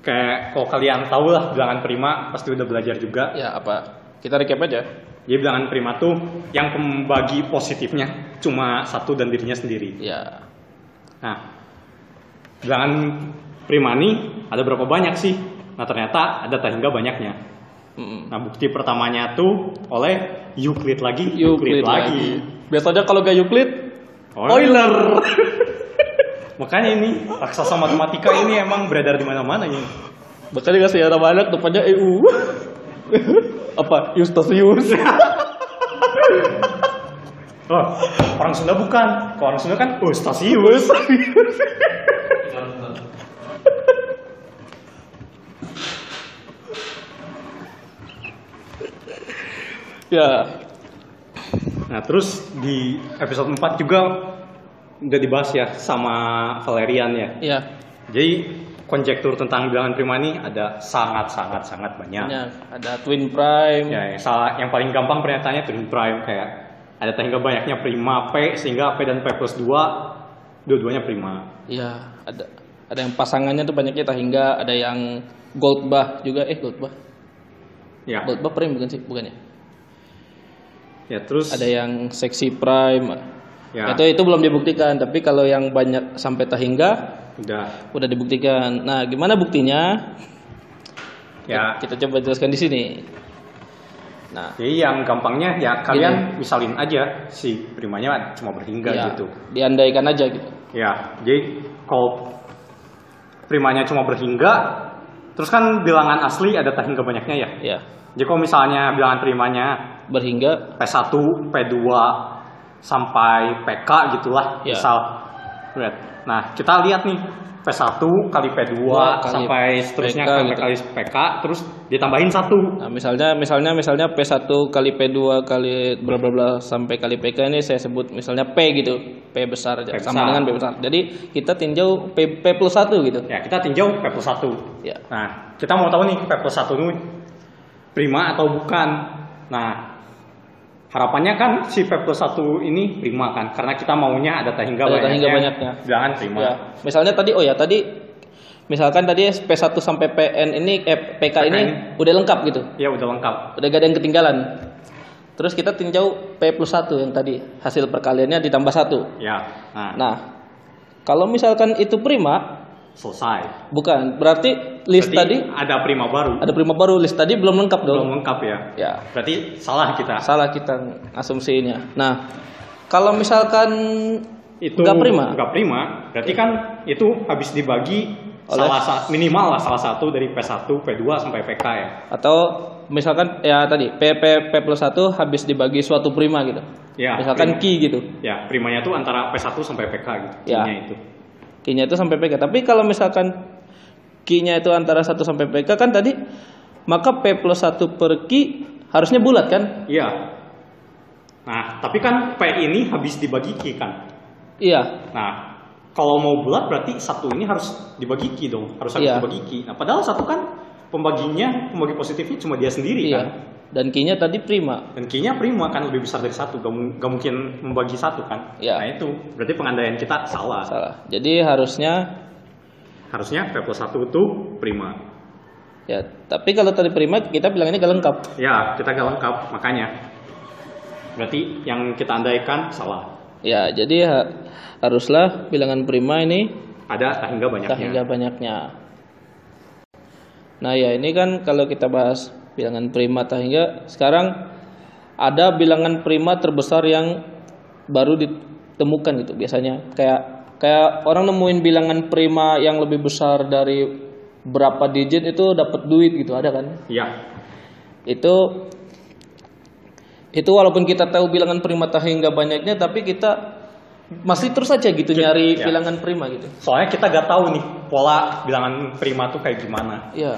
Kayak kalau kalian tahu lah bilangan prima pasti udah belajar juga. Ya apa? Kita recap aja. Jadi bilangan prima tuh yang pembagi positifnya cuma satu dan dirinya sendiri. Ya. Nah, bilangan prima nih ada berapa banyak sih? Nah ternyata ada tak hingga banyaknya. Mm. Nah bukti pertamanya tuh oleh Euclid lagi, Euclid lagi. Biasanya kalau gak Euclid, Euler. (laughs) Makanya ini raksasa matematika ini emang beredar di mana-mana ini. Bahkan dikasih nama anak depannya EU. apa? Eustachius. Oh, orang Sunda bukan. Kalau orang Sunda kan Eustachius. ya. Nah, terus di episode 4 juga udah dibahas ya sama Valerian ya. Ya. Jadi konjektur tentang bilangan prima ini ada sangat-sangat sangat banyak. Banyak. Ada twin prime. Ya, yang, salah, yang paling gampang pernyataannya twin prime kayak ada hingga banyaknya prima P sehingga P dan P plus 2 dua-duanya prima. Ya, ada ada yang pasangannya tuh banyaknya tak hingga ada yang Goldbach juga eh Goldbach. Ya. Goldbach prime bukan sih? Bukan ya? Ya, terus Ada yang seksi prime. Ya Itu itu belum dibuktikan, tapi kalau yang banyak sampai tak hingga udah udah dibuktikan. Nah, gimana buktinya? ya. Kita coba jelaskan di sini. Nah, Jadi yang gampangnya ya kalian misalin aja si primanya cuma berhingga ya, gitu. diandaikan aja gitu. Ya, jadi kalau primanya cuma berhingga, terus kan bilangan asli ada tak hingga banyaknya ya. Ya, Jadi kalau misalnya bilangan primanya berhingga P1, P2 sampai PK gitulah, Ya. misal. Nah, kita lihat nih P1 kali P2 Dua kali sampai seterusnya PK sampai gitu. kali PK terus ditambahin satu. Nah, misalnya misalnya misalnya P1 kali P2 kali bla bla bla sampai kali PK ini saya sebut misalnya P gitu. P besar aja P sama besar. dengan P besar. Jadi kita tinjau P, P plus 1 gitu. Ya, kita tinjau P plus 1. Ya. Nah, kita mau tahu nih P plus 1 ini prima atau bukan. Nah, harapannya kan si P plus 1 ini prima kan, karena kita maunya ada tak hingga Ada banyaknya. hingga banyaknya. Bilangan prima. Ya. Misalnya tadi oh ya tadi misalkan tadi P1 sampai PN ini eh, PK ini ini. udah lengkap gitu. Ya udah lengkap. Udah gak ada yang ketinggalan. Terus kita tinjau P plus 1 yang tadi hasil perkaliannya ditambah 1. Ya. Nah, Nah, kalau misalkan itu prima, selesai. bukan. Berarti list Berarti tadi ada prima baru. ada prima baru, list tadi belum lengkap dong. Belum lengkap ya. Ya, Berarti salah kita. salah kita asumsinya. Nah, kalau misalkan Itu nggak prima, Nggak prima. Berarti kan itu habis dibagi Oleh- salah sa- minimal lah salah satu dari P1, P2 sampai PK ya. atau misalkan ya tadi P, P, P plus 1 habis dibagi suatu prima gitu. Ya. misalkan prima. Ki gitu. Ya, primanya tuh antara P1 sampai PK gitu. Ya. Itu. Ki-nya itu sampai PK. Tapi kalau misalkan Ki-nya itu antara 1 sampai PK kan tadi maka P plus 1 per Q harusnya bulat kan? Iya. Nah, tapi kan P ini habis dibagi Q kan. Iya. Nah, kalau mau bulat berarti satu ini harus dibagi Q dong, harus habis Iya. dibagi Q. Nah, padahal satu kan pembaginya, pembagi positifnya cuma dia sendiri Iya. kan. Dan Q-nya tadi prima. Dan Q-nya prima kan lebih besar dari satu, gak, gak mungkin membagi satu kan. Iya. Nah itu berarti pengandaian kita salah. Salah. Jadi harusnya Harusnya P plus satu itu prima. ya, tapi kalau tadi prima kita bilang ini gak lengkap. Ya, kita gak lengkap, makanya. Berarti yang kita andaikan salah. Ya, jadi ha- haruslah bilangan prima ini Ada tak hingga banyaknya. tak hingga banyaknya. Nah, ya ini kan kalau kita bahas bilangan prima hingga sekarang ada bilangan prima terbesar yang baru ditemukan gitu biasanya. Kayak kayak orang nemuin bilangan prima yang lebih besar dari berapa digit itu dapat duit gitu, ada kan? Iya. Itu itu walaupun kita tahu bilangan prima hingga banyaknya tapi kita masih terus aja gitu nyari ya. bilangan prima gitu. Soalnya kita gak tahu nih pola bilangan prima tuh kayak gimana. Iya.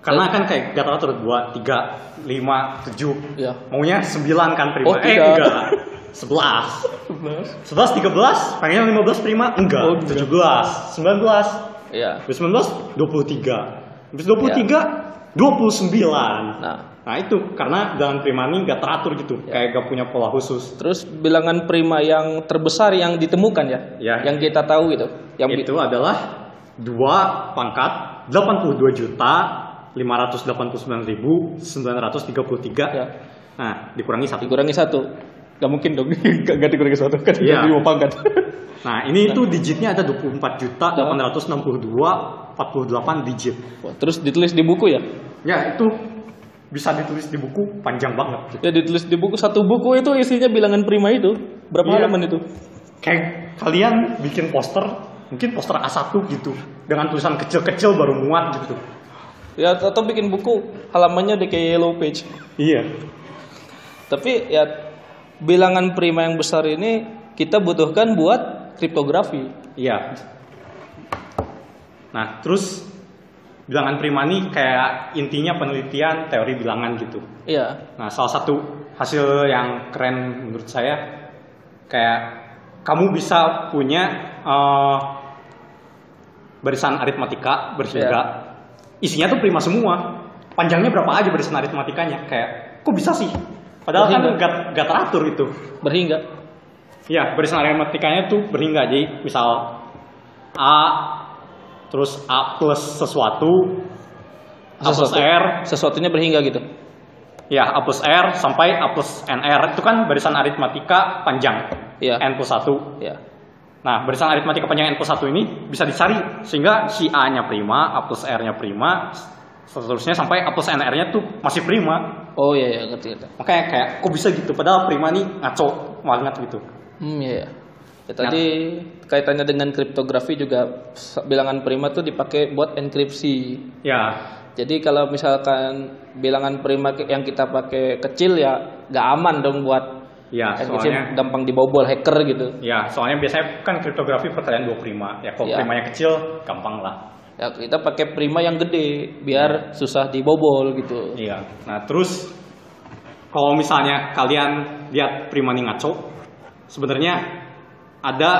Karena kan kayak gak teratur 2, 3, 5, 7. Iya. Maunya 9 kan prima. Oh, eh tidak. enggak. 11. 11 13, pengen 15 prima? Enggak. Oh, enggak. 17, 19. Iya. Habis 19 23. Habis 23 29. Nah, Nah itu karena bilangan prima ini gak teratur gitu, Ya. kayak gak punya pola khusus. terus bilangan prima yang terbesar yang ditemukan ya, Ya. yang kita tahu gitu, yang bi- itu adalah 2 pangkat 82 juta 589.933. ya, Nah, dikurangi satu. dikurangi satu, gak mungkin dong, (laughs) gak, gak dikurangi satu kan, Iya. lima pangkat. (laughs) Nah, ini itu digitnya ada 24 juta 862 48 digit. Wah, terus ditulis di buku ya, Ya, itu bisa ditulis di buku panjang banget. gitu. ya ditulis di buku satu buku itu isinya bilangan prima itu, berapa Iya. halaman itu? Kayak kalian bikin poster, mungkin poster A1 gitu, dengan tulisan kecil-kecil baru muat gitu. Ya atau bikin buku halamannya udah kayak yellow page. Iya. Tapi ya bilangan prima yang besar ini kita butuhkan buat kriptografi. Iya. Nah, terus bilangan prima nih kayak intinya penelitian teori bilangan gitu. Iya. Nah, salah satu hasil yang keren menurut saya kayak kamu bisa punya eh, barisan aritmatika berhingga isinya tuh prima semua. Panjangnya berapa aja barisan aritmatikanya? Kayak kok bisa sih? Padahal kan Berhingga. gak, gak teratur itu. Berhingga. Ya, barisan aritmatikanya tuh berhingga. Jadi misal A terus A plus sesuatu A plus Sesuatu- R Sesuatunya berhingga gitu. Ya, A plus R sampai A plus NR itu kan barisan aritmatika panjang. Iya. N plus 1. Ya. Nah, barisan aritmatika panjang N plus 1 ini bisa dicari sehingga si A-nya prima, A plus R-nya prima, seterusnya sampai A plus NR-nya tuh masih prima. Oh iya ya ngerti ngerti. Makanya kayak kok bisa gitu padahal prima nih ngaco banget gitu. Hmm iya ya. Ya, tadi kaitannya dengan kriptografi juga bilangan prima tuh dipakai buat enkripsi. Ya, Jadi kalau misalkan bilangan prima yang kita pakai kecil ya nggak aman dong buat ya enkripsi soalnya gampang dibobol hacker gitu. ya soalnya biasanya kan kriptografi perkalian dua prima. Ya kalau Ya. primanya kecil gampang lah. Ya kita pakai prima yang gede biar susah dibobol gitu. Iya. Nah, terus kalau misalnya kalian lihat prima ini ngaco, sebenarnya ada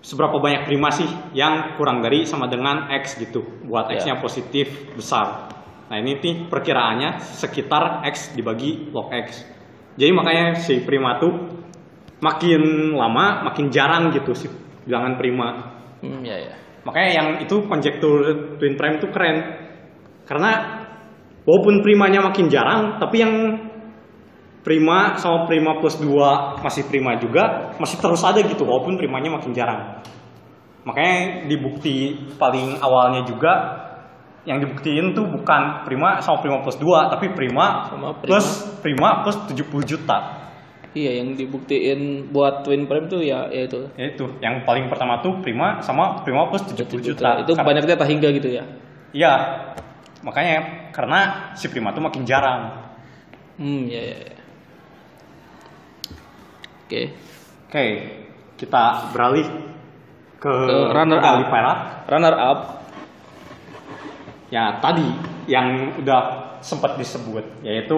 seberapa banyak prima sih yang kurang dari sama dengan X gitu, buat Iya. X-nya positif besar. Nah, ini nih perkiraannya sekitar X dibagi log X. Jadi makanya si prima tuh makin lama makin jarang gitu sih bilangan prima. Hmm ya ya. Makanya yang itu konjektur twin prime itu keren. Karena walaupun primanya makin jarang, tapi yang prima sama prima plus 2 masih prima juga, masih terus ada gitu walaupun primanya makin jarang. Makanya di bukti paling awalnya juga yang dibuktiin tuh bukan prima sama prima plus 2, tapi prima, Sama prima. plus prima plus 70 juta. Iya yang dibuktiin buat twin prime tuh ya ya itu. Ya itu, yang paling pertama tuh prima sama prima plus 70 juta. Itu Karena- banyaknya hingga gitu ya. Iya, makanya karena si prima tuh makin jarang. Hmm ya ya. ya. Oke. Oke, kita beralih ke Ke runner up. perak. Runner up. Ya tadi yang udah sempat disebut yaitu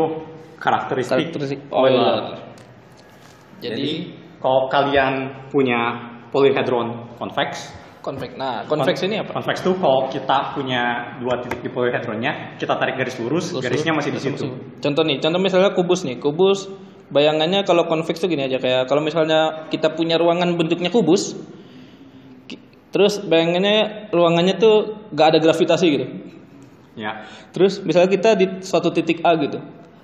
karakteristik, Karakteristik. Jadi, Jadi kalau kalian punya polyhedron convex, konveks. Nah, konveks ini apa? convex itu kalau kita punya dua titik di polyhedronnya, kita tarik garis lurus, Lurus, garisnya masih di situ. Contoh nih, contoh misalnya kubus nih, kubus bayangannya kalau konveks tuh gini aja kayak kalau misalnya kita punya ruangan bentuknya kubus, terus bayangannya ruangannya tuh gak ada gravitasi gitu. Ya, Terus misalnya kita di suatu titik A gitu,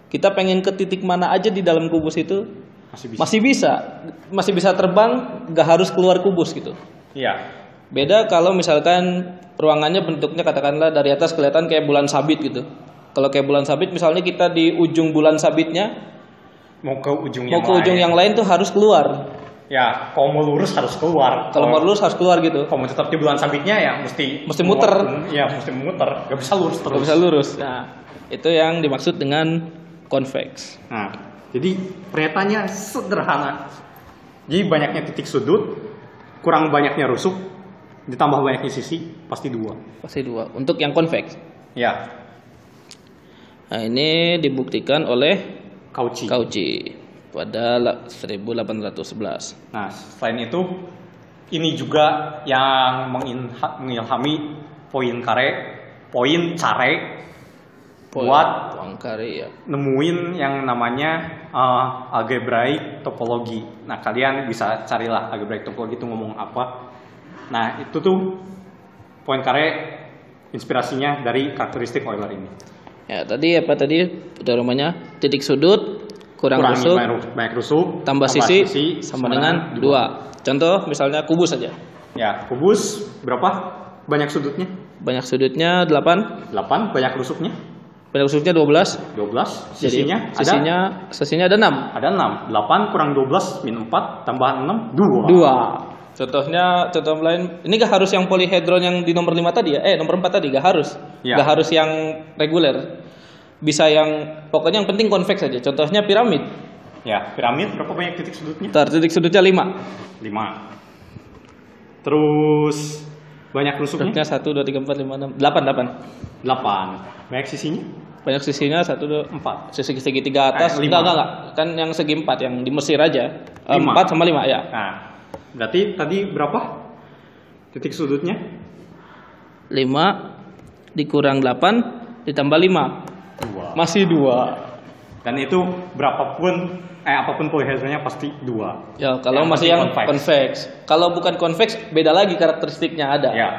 kita pengen ke titik mana aja di dalam kubus itu masih bisa. masih bisa, masih bisa terbang, gak harus keluar kubus gitu. Iya, Beda kalau misalkan ruangannya bentuknya katakanlah dari atas kelihatan kayak bulan sabit gitu. Kalau kayak bulan sabit misalnya kita di ujung bulan sabitnya mau ke ujung mau yang ke ujung lain. yang lain tuh harus keluar. Ya, kalau mau lurus harus keluar. Kalau mau lurus harus keluar gitu. kalau mau tetap di bulan sabitnya ya mesti Mesti muter. Iya, mesti muter. Gak bisa lurus terus. Gak bisa lurus. Nah, itu yang dimaksud dengan konveks. Nah, jadi pernyataannya sederhana. Jadi banyaknya titik sudut, kurang banyaknya rusuk, ditambah banyaknya sisi, pasti dua. Pasti dua. Untuk yang konveks. Ya, Nah, ini dibuktikan oleh Cauchy. Cauchy pada la- 1811. Nah, selain itu, ini juga yang mengilha- mengilhami poin kare, poin care buat Poincaré ya. nemuin yang namanya uh, algebraic topologi. Nah, kalian bisa carilah algebraic topologi itu ngomong apa. Nah, itu tuh poin kare inspirasinya dari karakteristik Euler ini. Ya, tadi apa tadi? Udah namanya titik sudut kurang Kurangi rusuk banyak, rusuk, tambah sisi, sama dengan dua. Contoh misalnya kubus saja. Ya, kubus berapa? Banyak sudutnya? Banyak sudutnya 8, 8, banyak rusuknya? banyak rusuknya 12. 12, Jadi sisinya sisinya sisinya ada 6. ada ada 6. 8 kurang 12 min 4 tambah 6 2. Dua. Contohnya contoh lain ini gak harus yang polyhedron yang di nomor 5 tadi ya. Eh nomor 4 tadi gak harus. Ya. Gak harus yang reguler. Bisa yang pokoknya yang penting konveks saja. Contohnya piramid. Ya, piramid berapa banyak titik sudutnya? Ntar titik sudutnya 5. 5. Terus banyak rusuknya? Sudutnya 1 2 3 4 5 6 8 8. 8. Banyak sisinya? Banyak sisinya 1 2 4. sisi segitiga atas Eh, enggak, enggak enggak kan yang segi empat yang di Mesir aja Lima. empat sama lima ya Nah, berarti tadi berapa? Titik sudutnya? lima dikurang delapan ditambah lima 2. masih dua Dan itu berapapun eh apa pun polyhedronnya pasti 2. ya kalau Yang masih yang convex. konveks kalau bukan konveks beda lagi karakteristiknya ada Ya.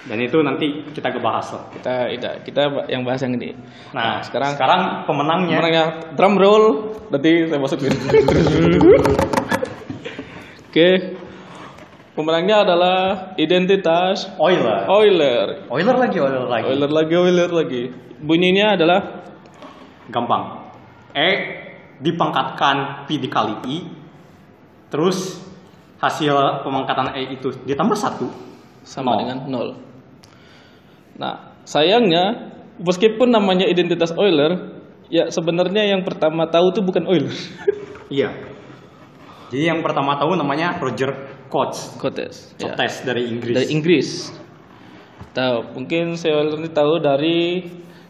Dan itu nanti kita kebahas lah. kita kita kita yang bahas yang ini Nah, sekarang sekarang pemenangnya Pemenangnya drum roll nanti saya masukin (laughs) oke pemenangnya adalah identitas Euler. Euler Euler lagi, Euler lagi. Euler lagi, Euler lagi. Bunyinya adalah Gampang. E dipangkatkan Pi dikali I. Terus hasil pemangkatan E itu ditambah satu. sama Nol. dengan nol. Nah, sayangnya meskipun namanya identitas Euler, ya sebenarnya yang pertama tahu itu bukan Euler. Iya. Jadi yang pertama tahu namanya Roger Koch. Cotes. Ya. Tes dari Inggris. Dari Inggris. Tahu, mungkin saya ini tahu dari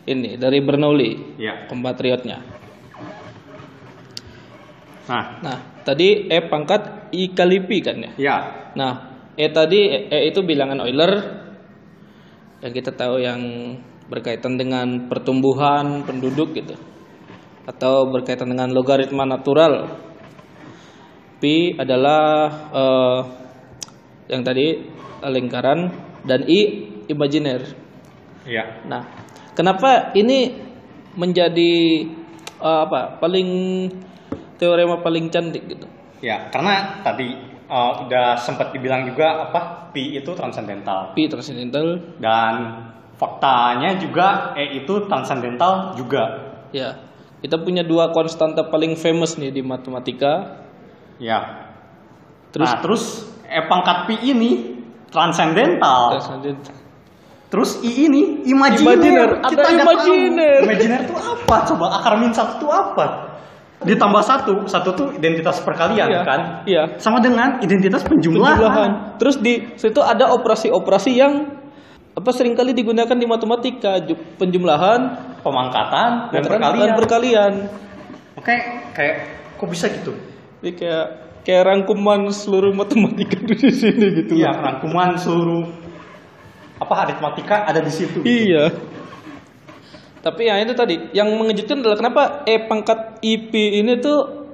ini, dari Bernoulli, Iya. kompatriotnya. Nah, Nah, tadi E pangkat I kali Pi kan ya? ya. Nah, E tadi E itu bilangan Euler yang kita tahu yang berkaitan dengan pertumbuhan penduduk gitu. Atau berkaitan dengan logaritma natural. Pi adalah eh, yang tadi lingkaran dan I imajiner. Iya. Nah, kenapa ini menjadi eh, apa? paling teorema paling cantik gitu. Ya, karena tadi uh, udah sempat dibilang juga apa pi itu transendental Pi transendental dan faktanya juga e itu transendental juga. Ya, kita punya dua konstanta paling famous nih di matematika. Ya. Terus nah, terus e pangkat pi ini transendental. transendental. Terus i ini imajiner. Imajiner, ada Kita nggak imajiner. tahu. Imajiner itu apa? Coba akar min satu itu apa? Ditambah satu, satu tuh identitas perkalian Iya, kan? Iya. Sama dengan identitas penjumlahan. Penjumlahan. Terus di situ ada operasi-operasi yang apa sering kali digunakan di matematika ju- penjumlahan Pemangkatan dan dan perkalian. perkalian. Oke, kayak kok bisa gitu? Jadi kayak kayak rangkuman seluruh matematika (laughs) di sini gitu. Iya, rangkuman seluruh apa aritmatika ada di situ. Iya. Tapi ya itu tadi yang mengejutkan adalah kenapa e pangkat ip ini tuh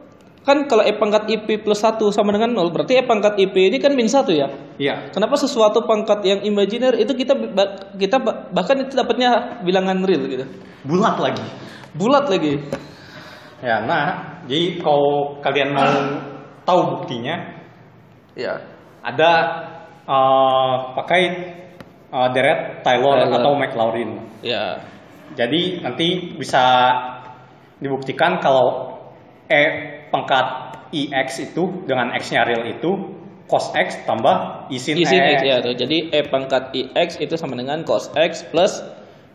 kan kalau e pangkat ip plus 1 sama dengan 0 berarti e pangkat ip ini kan min 1 ya. Iya. Kenapa sesuatu pangkat yang imajiner itu kita kita ba- bahkan itu dapatnya bilangan real gitu. Bulat lagi. Bulat lagi. Ya, nah, jadi kalau kalian mau tahu buktinya, Ya. ada eh, pakai eh, deret Taylor, Taylor. atau McLaurin. Ya. Jadi nanti bisa dibuktikan kalau e pangkat ix itu dengan x-nya real itu cos x tambah i sin, Isin x. X ya tuh. Jadi E pangkat IX itu sama dengan cos X plus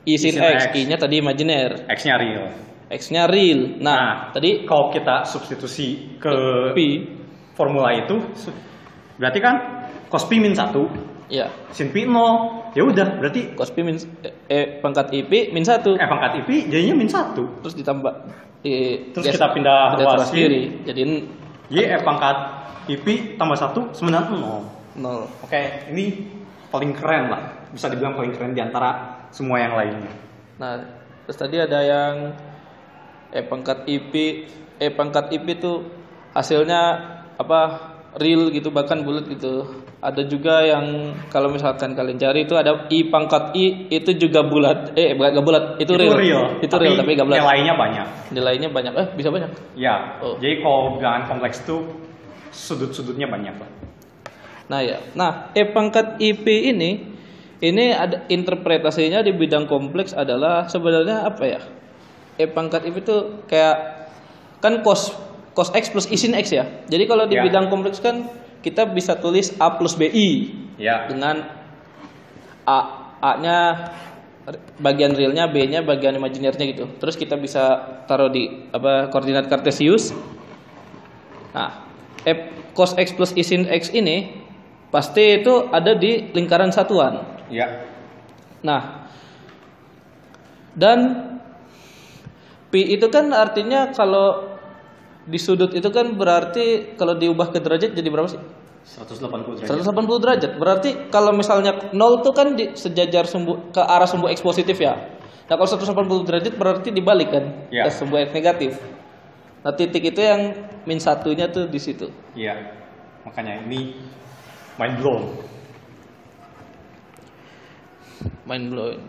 Isin Isin X. X. I-nya tadi imajiner. X-nya real. X-nya real. Nah, Nah, tadi Kalau kita substitusi ke P formula itu, berarti kan cos pi min 1, ya sin pi 0. Ya udah, berarti cos P min E pangkat IP min 1. eh pangkat i jadinya min 1. Terus ditambah di Terus kita pindah pindah ruas kiri. Jadi Jadi e pangkat i tambah 1 sebenarnya 0. 0. Oke, ini paling keren lah. Bisa dibilang paling keren di antara semua yang lainnya. Nah, terus tadi ada yang E pangkat IP, E pangkat IP itu hasilnya apa? real gitu bahkan bulat gitu. Ada juga yang kalau misalkan kalian cari itu ada I pangkat I itu juga bulat. Eh bukan nggak bulat, itu, real. Itu real tapi nggak bulat. Nilainya banyak. Nilainya banyak. Eh bisa banyak. Ya, Oh. jadi kalau bilangan kompleks itu sudut-sudutnya banyak lah. Nah ya, nah E pangkat IP ini ini ada interpretasinya di bidang kompleks adalah sebenarnya apa ya? E pangkat IP itu kayak kan cos cos x plus i sin x ya. Jadi kalau di Ya. bidang kompleks kan kita bisa tulis a plus bi Ya, dengan a a-nya bagian realnya, b-nya bagian imajinernya gitu. Terus kita bisa taruh di apa koordinat kartesius. Nah, f cos x plus i sin x ini pasti itu ada di lingkaran satuan. ya, Nah, dan pi itu kan artinya kalau di sudut itu kan berarti kalau diubah ke derajat jadi berapa sih? 180 derajat. 180 derajat. Berarti kalau misalnya 0 tuh kan di sejajar sumbu ke arah sumbu x positif ya. Nah, kalau 180 derajat berarti dibalik kan Ya. ke sumbu x negatif. Nah, titik itu yang min satunya tuh di situ. Iya, makanya ini mind blown. Mind blowing.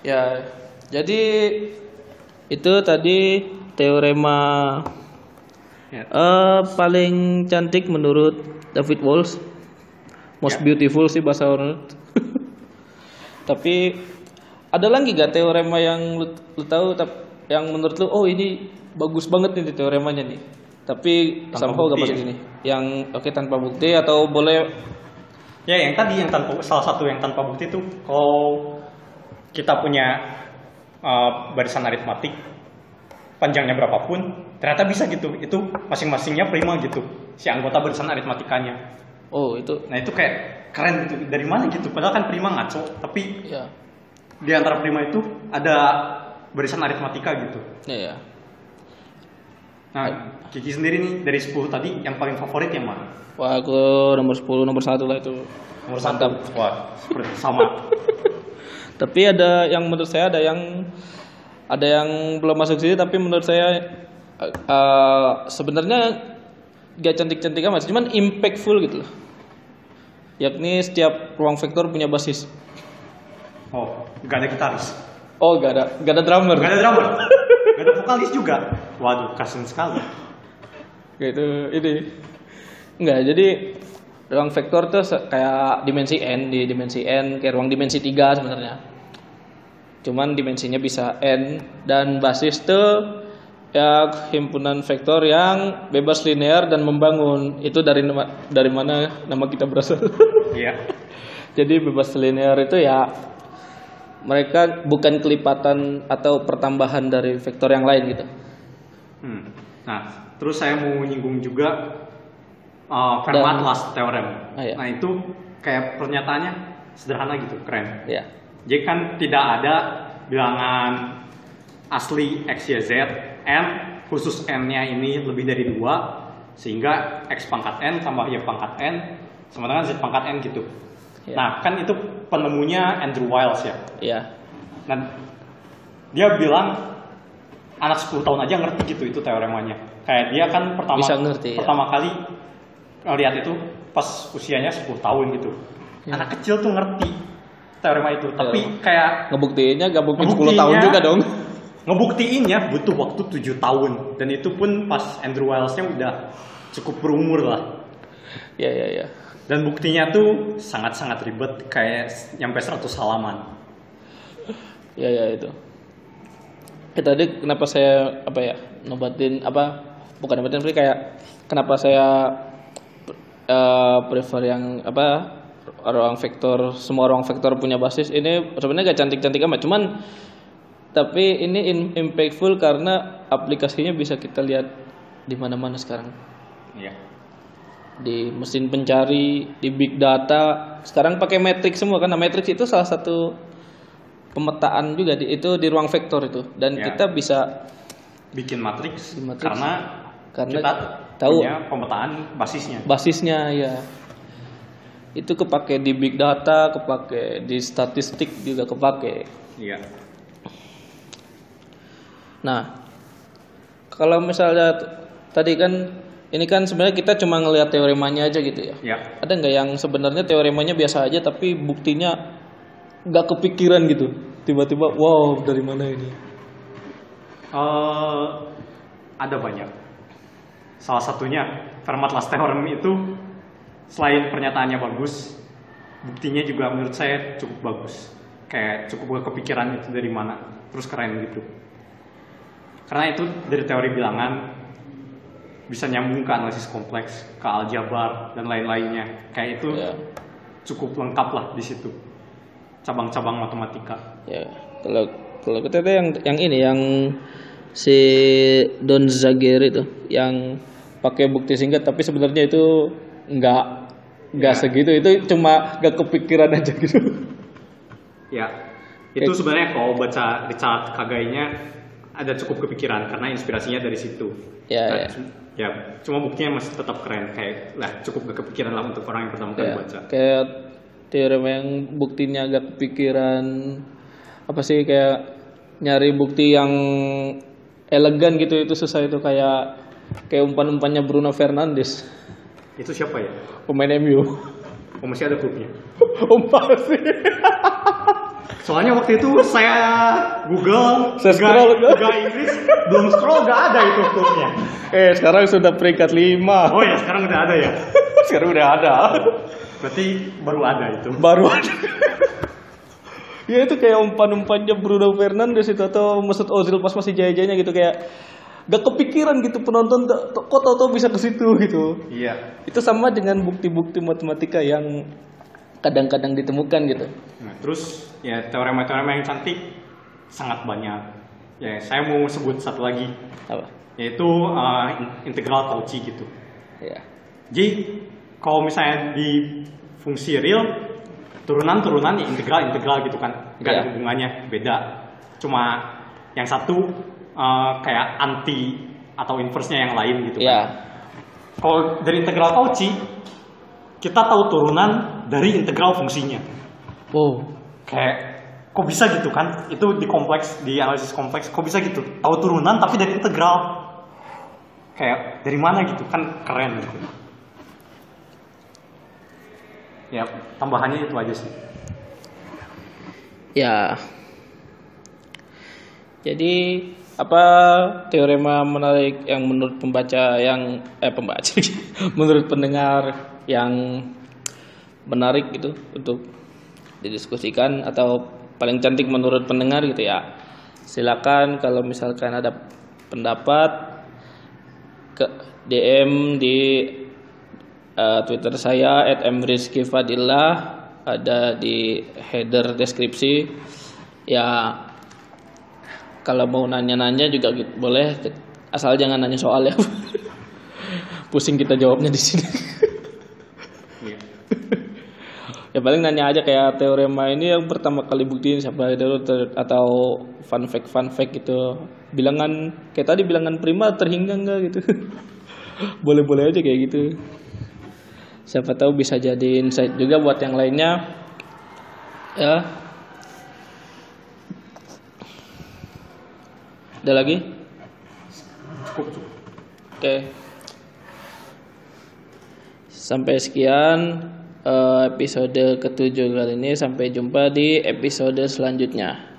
Ya, jadi itu tadi teorema Ya. eh, paling cantik menurut David Walsh. Most Ya. beautiful sih bahasa orang. (laughs) Tapi ada lagi gak teorema yang lu, lu tahu yang menurut lu oh ini bagus banget nih teoremanya nih. Tapi Tanpa somehow gak masuk ya? ini. Yang oke tanpa bukti atau boleh Ya, yang tadi yang tanpa salah satu yang tanpa bukti itu kalau kita punya uh, barisan aritmatik panjangnya berapapun, ternyata bisa gitu. Itu masing-masingnya prima gitu. Si anggota barisan aritmatikanya. oh itu Nah, itu kayak keren gitu. Dari mana gitu? Padahal kan prima ngaco, tapi ya di antara prima itu ada barisan aritmatika gitu. ya ya. Nah, Kiki sendiri nih dari 10 tadi yang paling favorit yang mana? Wah, aku nomor 10, nomor 1 lah itu. Nomor satu. Wah, sama. (laughs) Tapi ada yang menurut saya ada yang ada yang belum masuk sini tapi menurut saya eh, sebenarnya gak cantik-cantik amat, cuman impactful gitu loh. Yakni setiap ruang vektor punya basis. Oh, gak ada gitaris. Oh, gak ada, gak ada drummer. Gak ada drummer. (laughs) Gak ada vokalis juga. Waduh, kasian sekali. Gitu, ini. Enggak, jadi ruang vektor tuh kayak dimensi n di dimensi n kayak ruang dimensi 3 sebenarnya. Cuman dimensinya bisa n dan basis tuh ya himpunan vektor yang bebas linear dan membangun. Itu dari nama, dari mana nama kita berasal. (laughs) Iya. jadi bebas linear itu ya mereka bukan kelipatan atau pertambahan dari vektor yang lain gitu. Hmm. Nah, terus saya mau menyinggung juga uh, Fermat Dan- last theorem. Ah, iya. Nah, itu kayak pernyataannya sederhana gitu, keren. Ya. Jadi kan tidak ada bilangan asli X, Y, Z, N, khusus N-nya ini lebih dari dua, sehingga X pangkat N tambah Y pangkat N, sama dengan Z pangkat N gitu. Ya. Nah, kan itu penemunya Andrew Wiles ya. Ya. Nah, dia bilang anak 10 tahun aja ngerti gitu itu teoremanya. Kayak dia kan pertama Bisa ngerti, ya. pertama kali ngeliat itu pas usianya 10 tahun gitu. Ya. Anak kecil tuh ngerti teorema itu, tapi kayak Ngebuktiinnya gak buktiin 10 Ngebuktiinnya- tahun juga dong. ngebuktiinnya butuh waktu 7 tahun dan itu pun pas Andrew Wiles-nya udah cukup berumur lah. Ya ya ya. Dan buktinya tuh sangat-sangat ribet kayak nyampe 100 halaman. Ya ya itu. Eh tadi kenapa saya apa ya nobatin apa bukan nobatin tapi kayak kenapa saya eh, prefer yang apa ruang vektor semua ruang vektor punya basis ini sebenarnya gak cantik-cantik amat cuman tapi ini in- impactful karena aplikasinya bisa kita lihat di mana-mana sekarang Iya. di mesin pencari, di big data. Sekarang pakai matrix semua karena matrix itu salah satu pemetaan juga di itu di ruang vektor itu dan Ya. kita bisa Bikin Di matriks. karena Karena kita tahu. punya pemetaan basisnya. basisnya ya itu kepake di big data, kepake di statistik juga kepake. Iya. Nah, kalau misalnya tadi kan ini kan sebenarnya kita cuma ngelihat teoremanya aja gitu ya. Ya. Ada nggak yang sebenarnya teoremanya biasa aja tapi buktinya nggak kepikiran gitu? Tiba-tiba wow dari mana ini? Eh, ada banyak. Salah satunya Fermat-Last theorem itu selain pernyataannya bagus, buktinya juga menurut saya cukup bagus. Kayak cukup gak kepikiran itu dari mana, terus keren gitu. Karena itu dari teori bilangan bisa nyambung ke analisis kompleks, ke aljabar dan lain-lainnya. Kayak itu Ya. cukup lengkap lah di situ. Cabang-cabang matematika. Ya, kalau kalau kita yang yang ini yang si Don Zagier itu yang pakai bukti singkat tapi sebenarnya itu nggak nggak Ya. segitu itu cuma nggak kepikiran aja gitu. Ya, itu sebenarnya kalau baca Richard Kagainya ada cukup kepikiran karena inspirasinya dari situ. Ya, Nah, ya. ya, cuma buktinya masih tetap keren kayak lah cukup gak kepikiran lah untuk orang yang pertama kali Ya, baca. kayak teorema yang buktinya agak kepikiran apa sih kayak nyari bukti yang elegan gitu itu susah itu kayak kayak umpan-umpannya Bruno Fernandes Itu siapa ya? pemain MU Oh masih ada klubnya. (laughs) umpan sih Soalnya waktu itu saya Google, Saya scroll. Liga Inggris belum scroll gak ada itu klubnya. eh sekarang sudah peringkat 5 Oh ya sekarang udah ada ya. (laughs) sekarang udah ada Berarti baru ada itu. baru ada ya itu kayak umpan-umpannya Bruno Fernandes itu atau Mesut Ozil pas masih jaya-jayanya gitu kayak gak kepikiran gitu penonton kok tau-tau bisa ke situ gitu Iya. itu sama dengan bukti-bukti matematika yang kadang-kadang ditemukan gitu Nah, terus ya teorema-teorema yang cantik sangat banyak. Ya saya mau sebut satu lagi apa yaitu uh, in- integral Cauchy gitu. ya Jadi kalau misalnya di fungsi real turunan-turunan ya integral-integral gitu kan, nggak ada Iya. hubungannya, beda. Cuma yang satu uh, kayak anti atau inverse-nya yang lain gitu ya kan. Kalau dari integral Cauchy kita tahu turunan dari integral fungsinya. wow Kayak kok bisa gitu kan? Itu di kompleks, di analisis kompleks, kok bisa gitu? Tahu turunan tapi dari integral. Kayak dari mana gitu kan keren gitu. Ya, tambahannya itu aja sih. ya jadi apa teorema menarik yang menurut pembaca yang eh pembaca (laughs) menurut pendengar yang menarik gitu untuk didiskusikan atau paling cantik menurut pendengar gitu ya? Silakan kalau misalkan ada pendapat ke DM di eh, Twitter saya @mrizkifadillah ada di header deskripsi. Ya kalau mau nanya-nanya juga gitu, boleh. Asal jangan nanya soal ya. (laughs) Pusing kita jawabnya di sini. Iya. ya paling nanya aja kayak teorema ini yang pertama kali buktiin siapa dulu atau fun fact fun fact gitu. Bilangan kayak tadi bilangan prima terhingga enggak gitu. (laughs) Boleh boleh aja kayak gitu. Siapa tahu bisa jadi insight juga buat yang lainnya. Ya ada lagi? Oke. Sampai sekian eh, episode ketujuh kali ini. Sampai jumpa di episode selanjutnya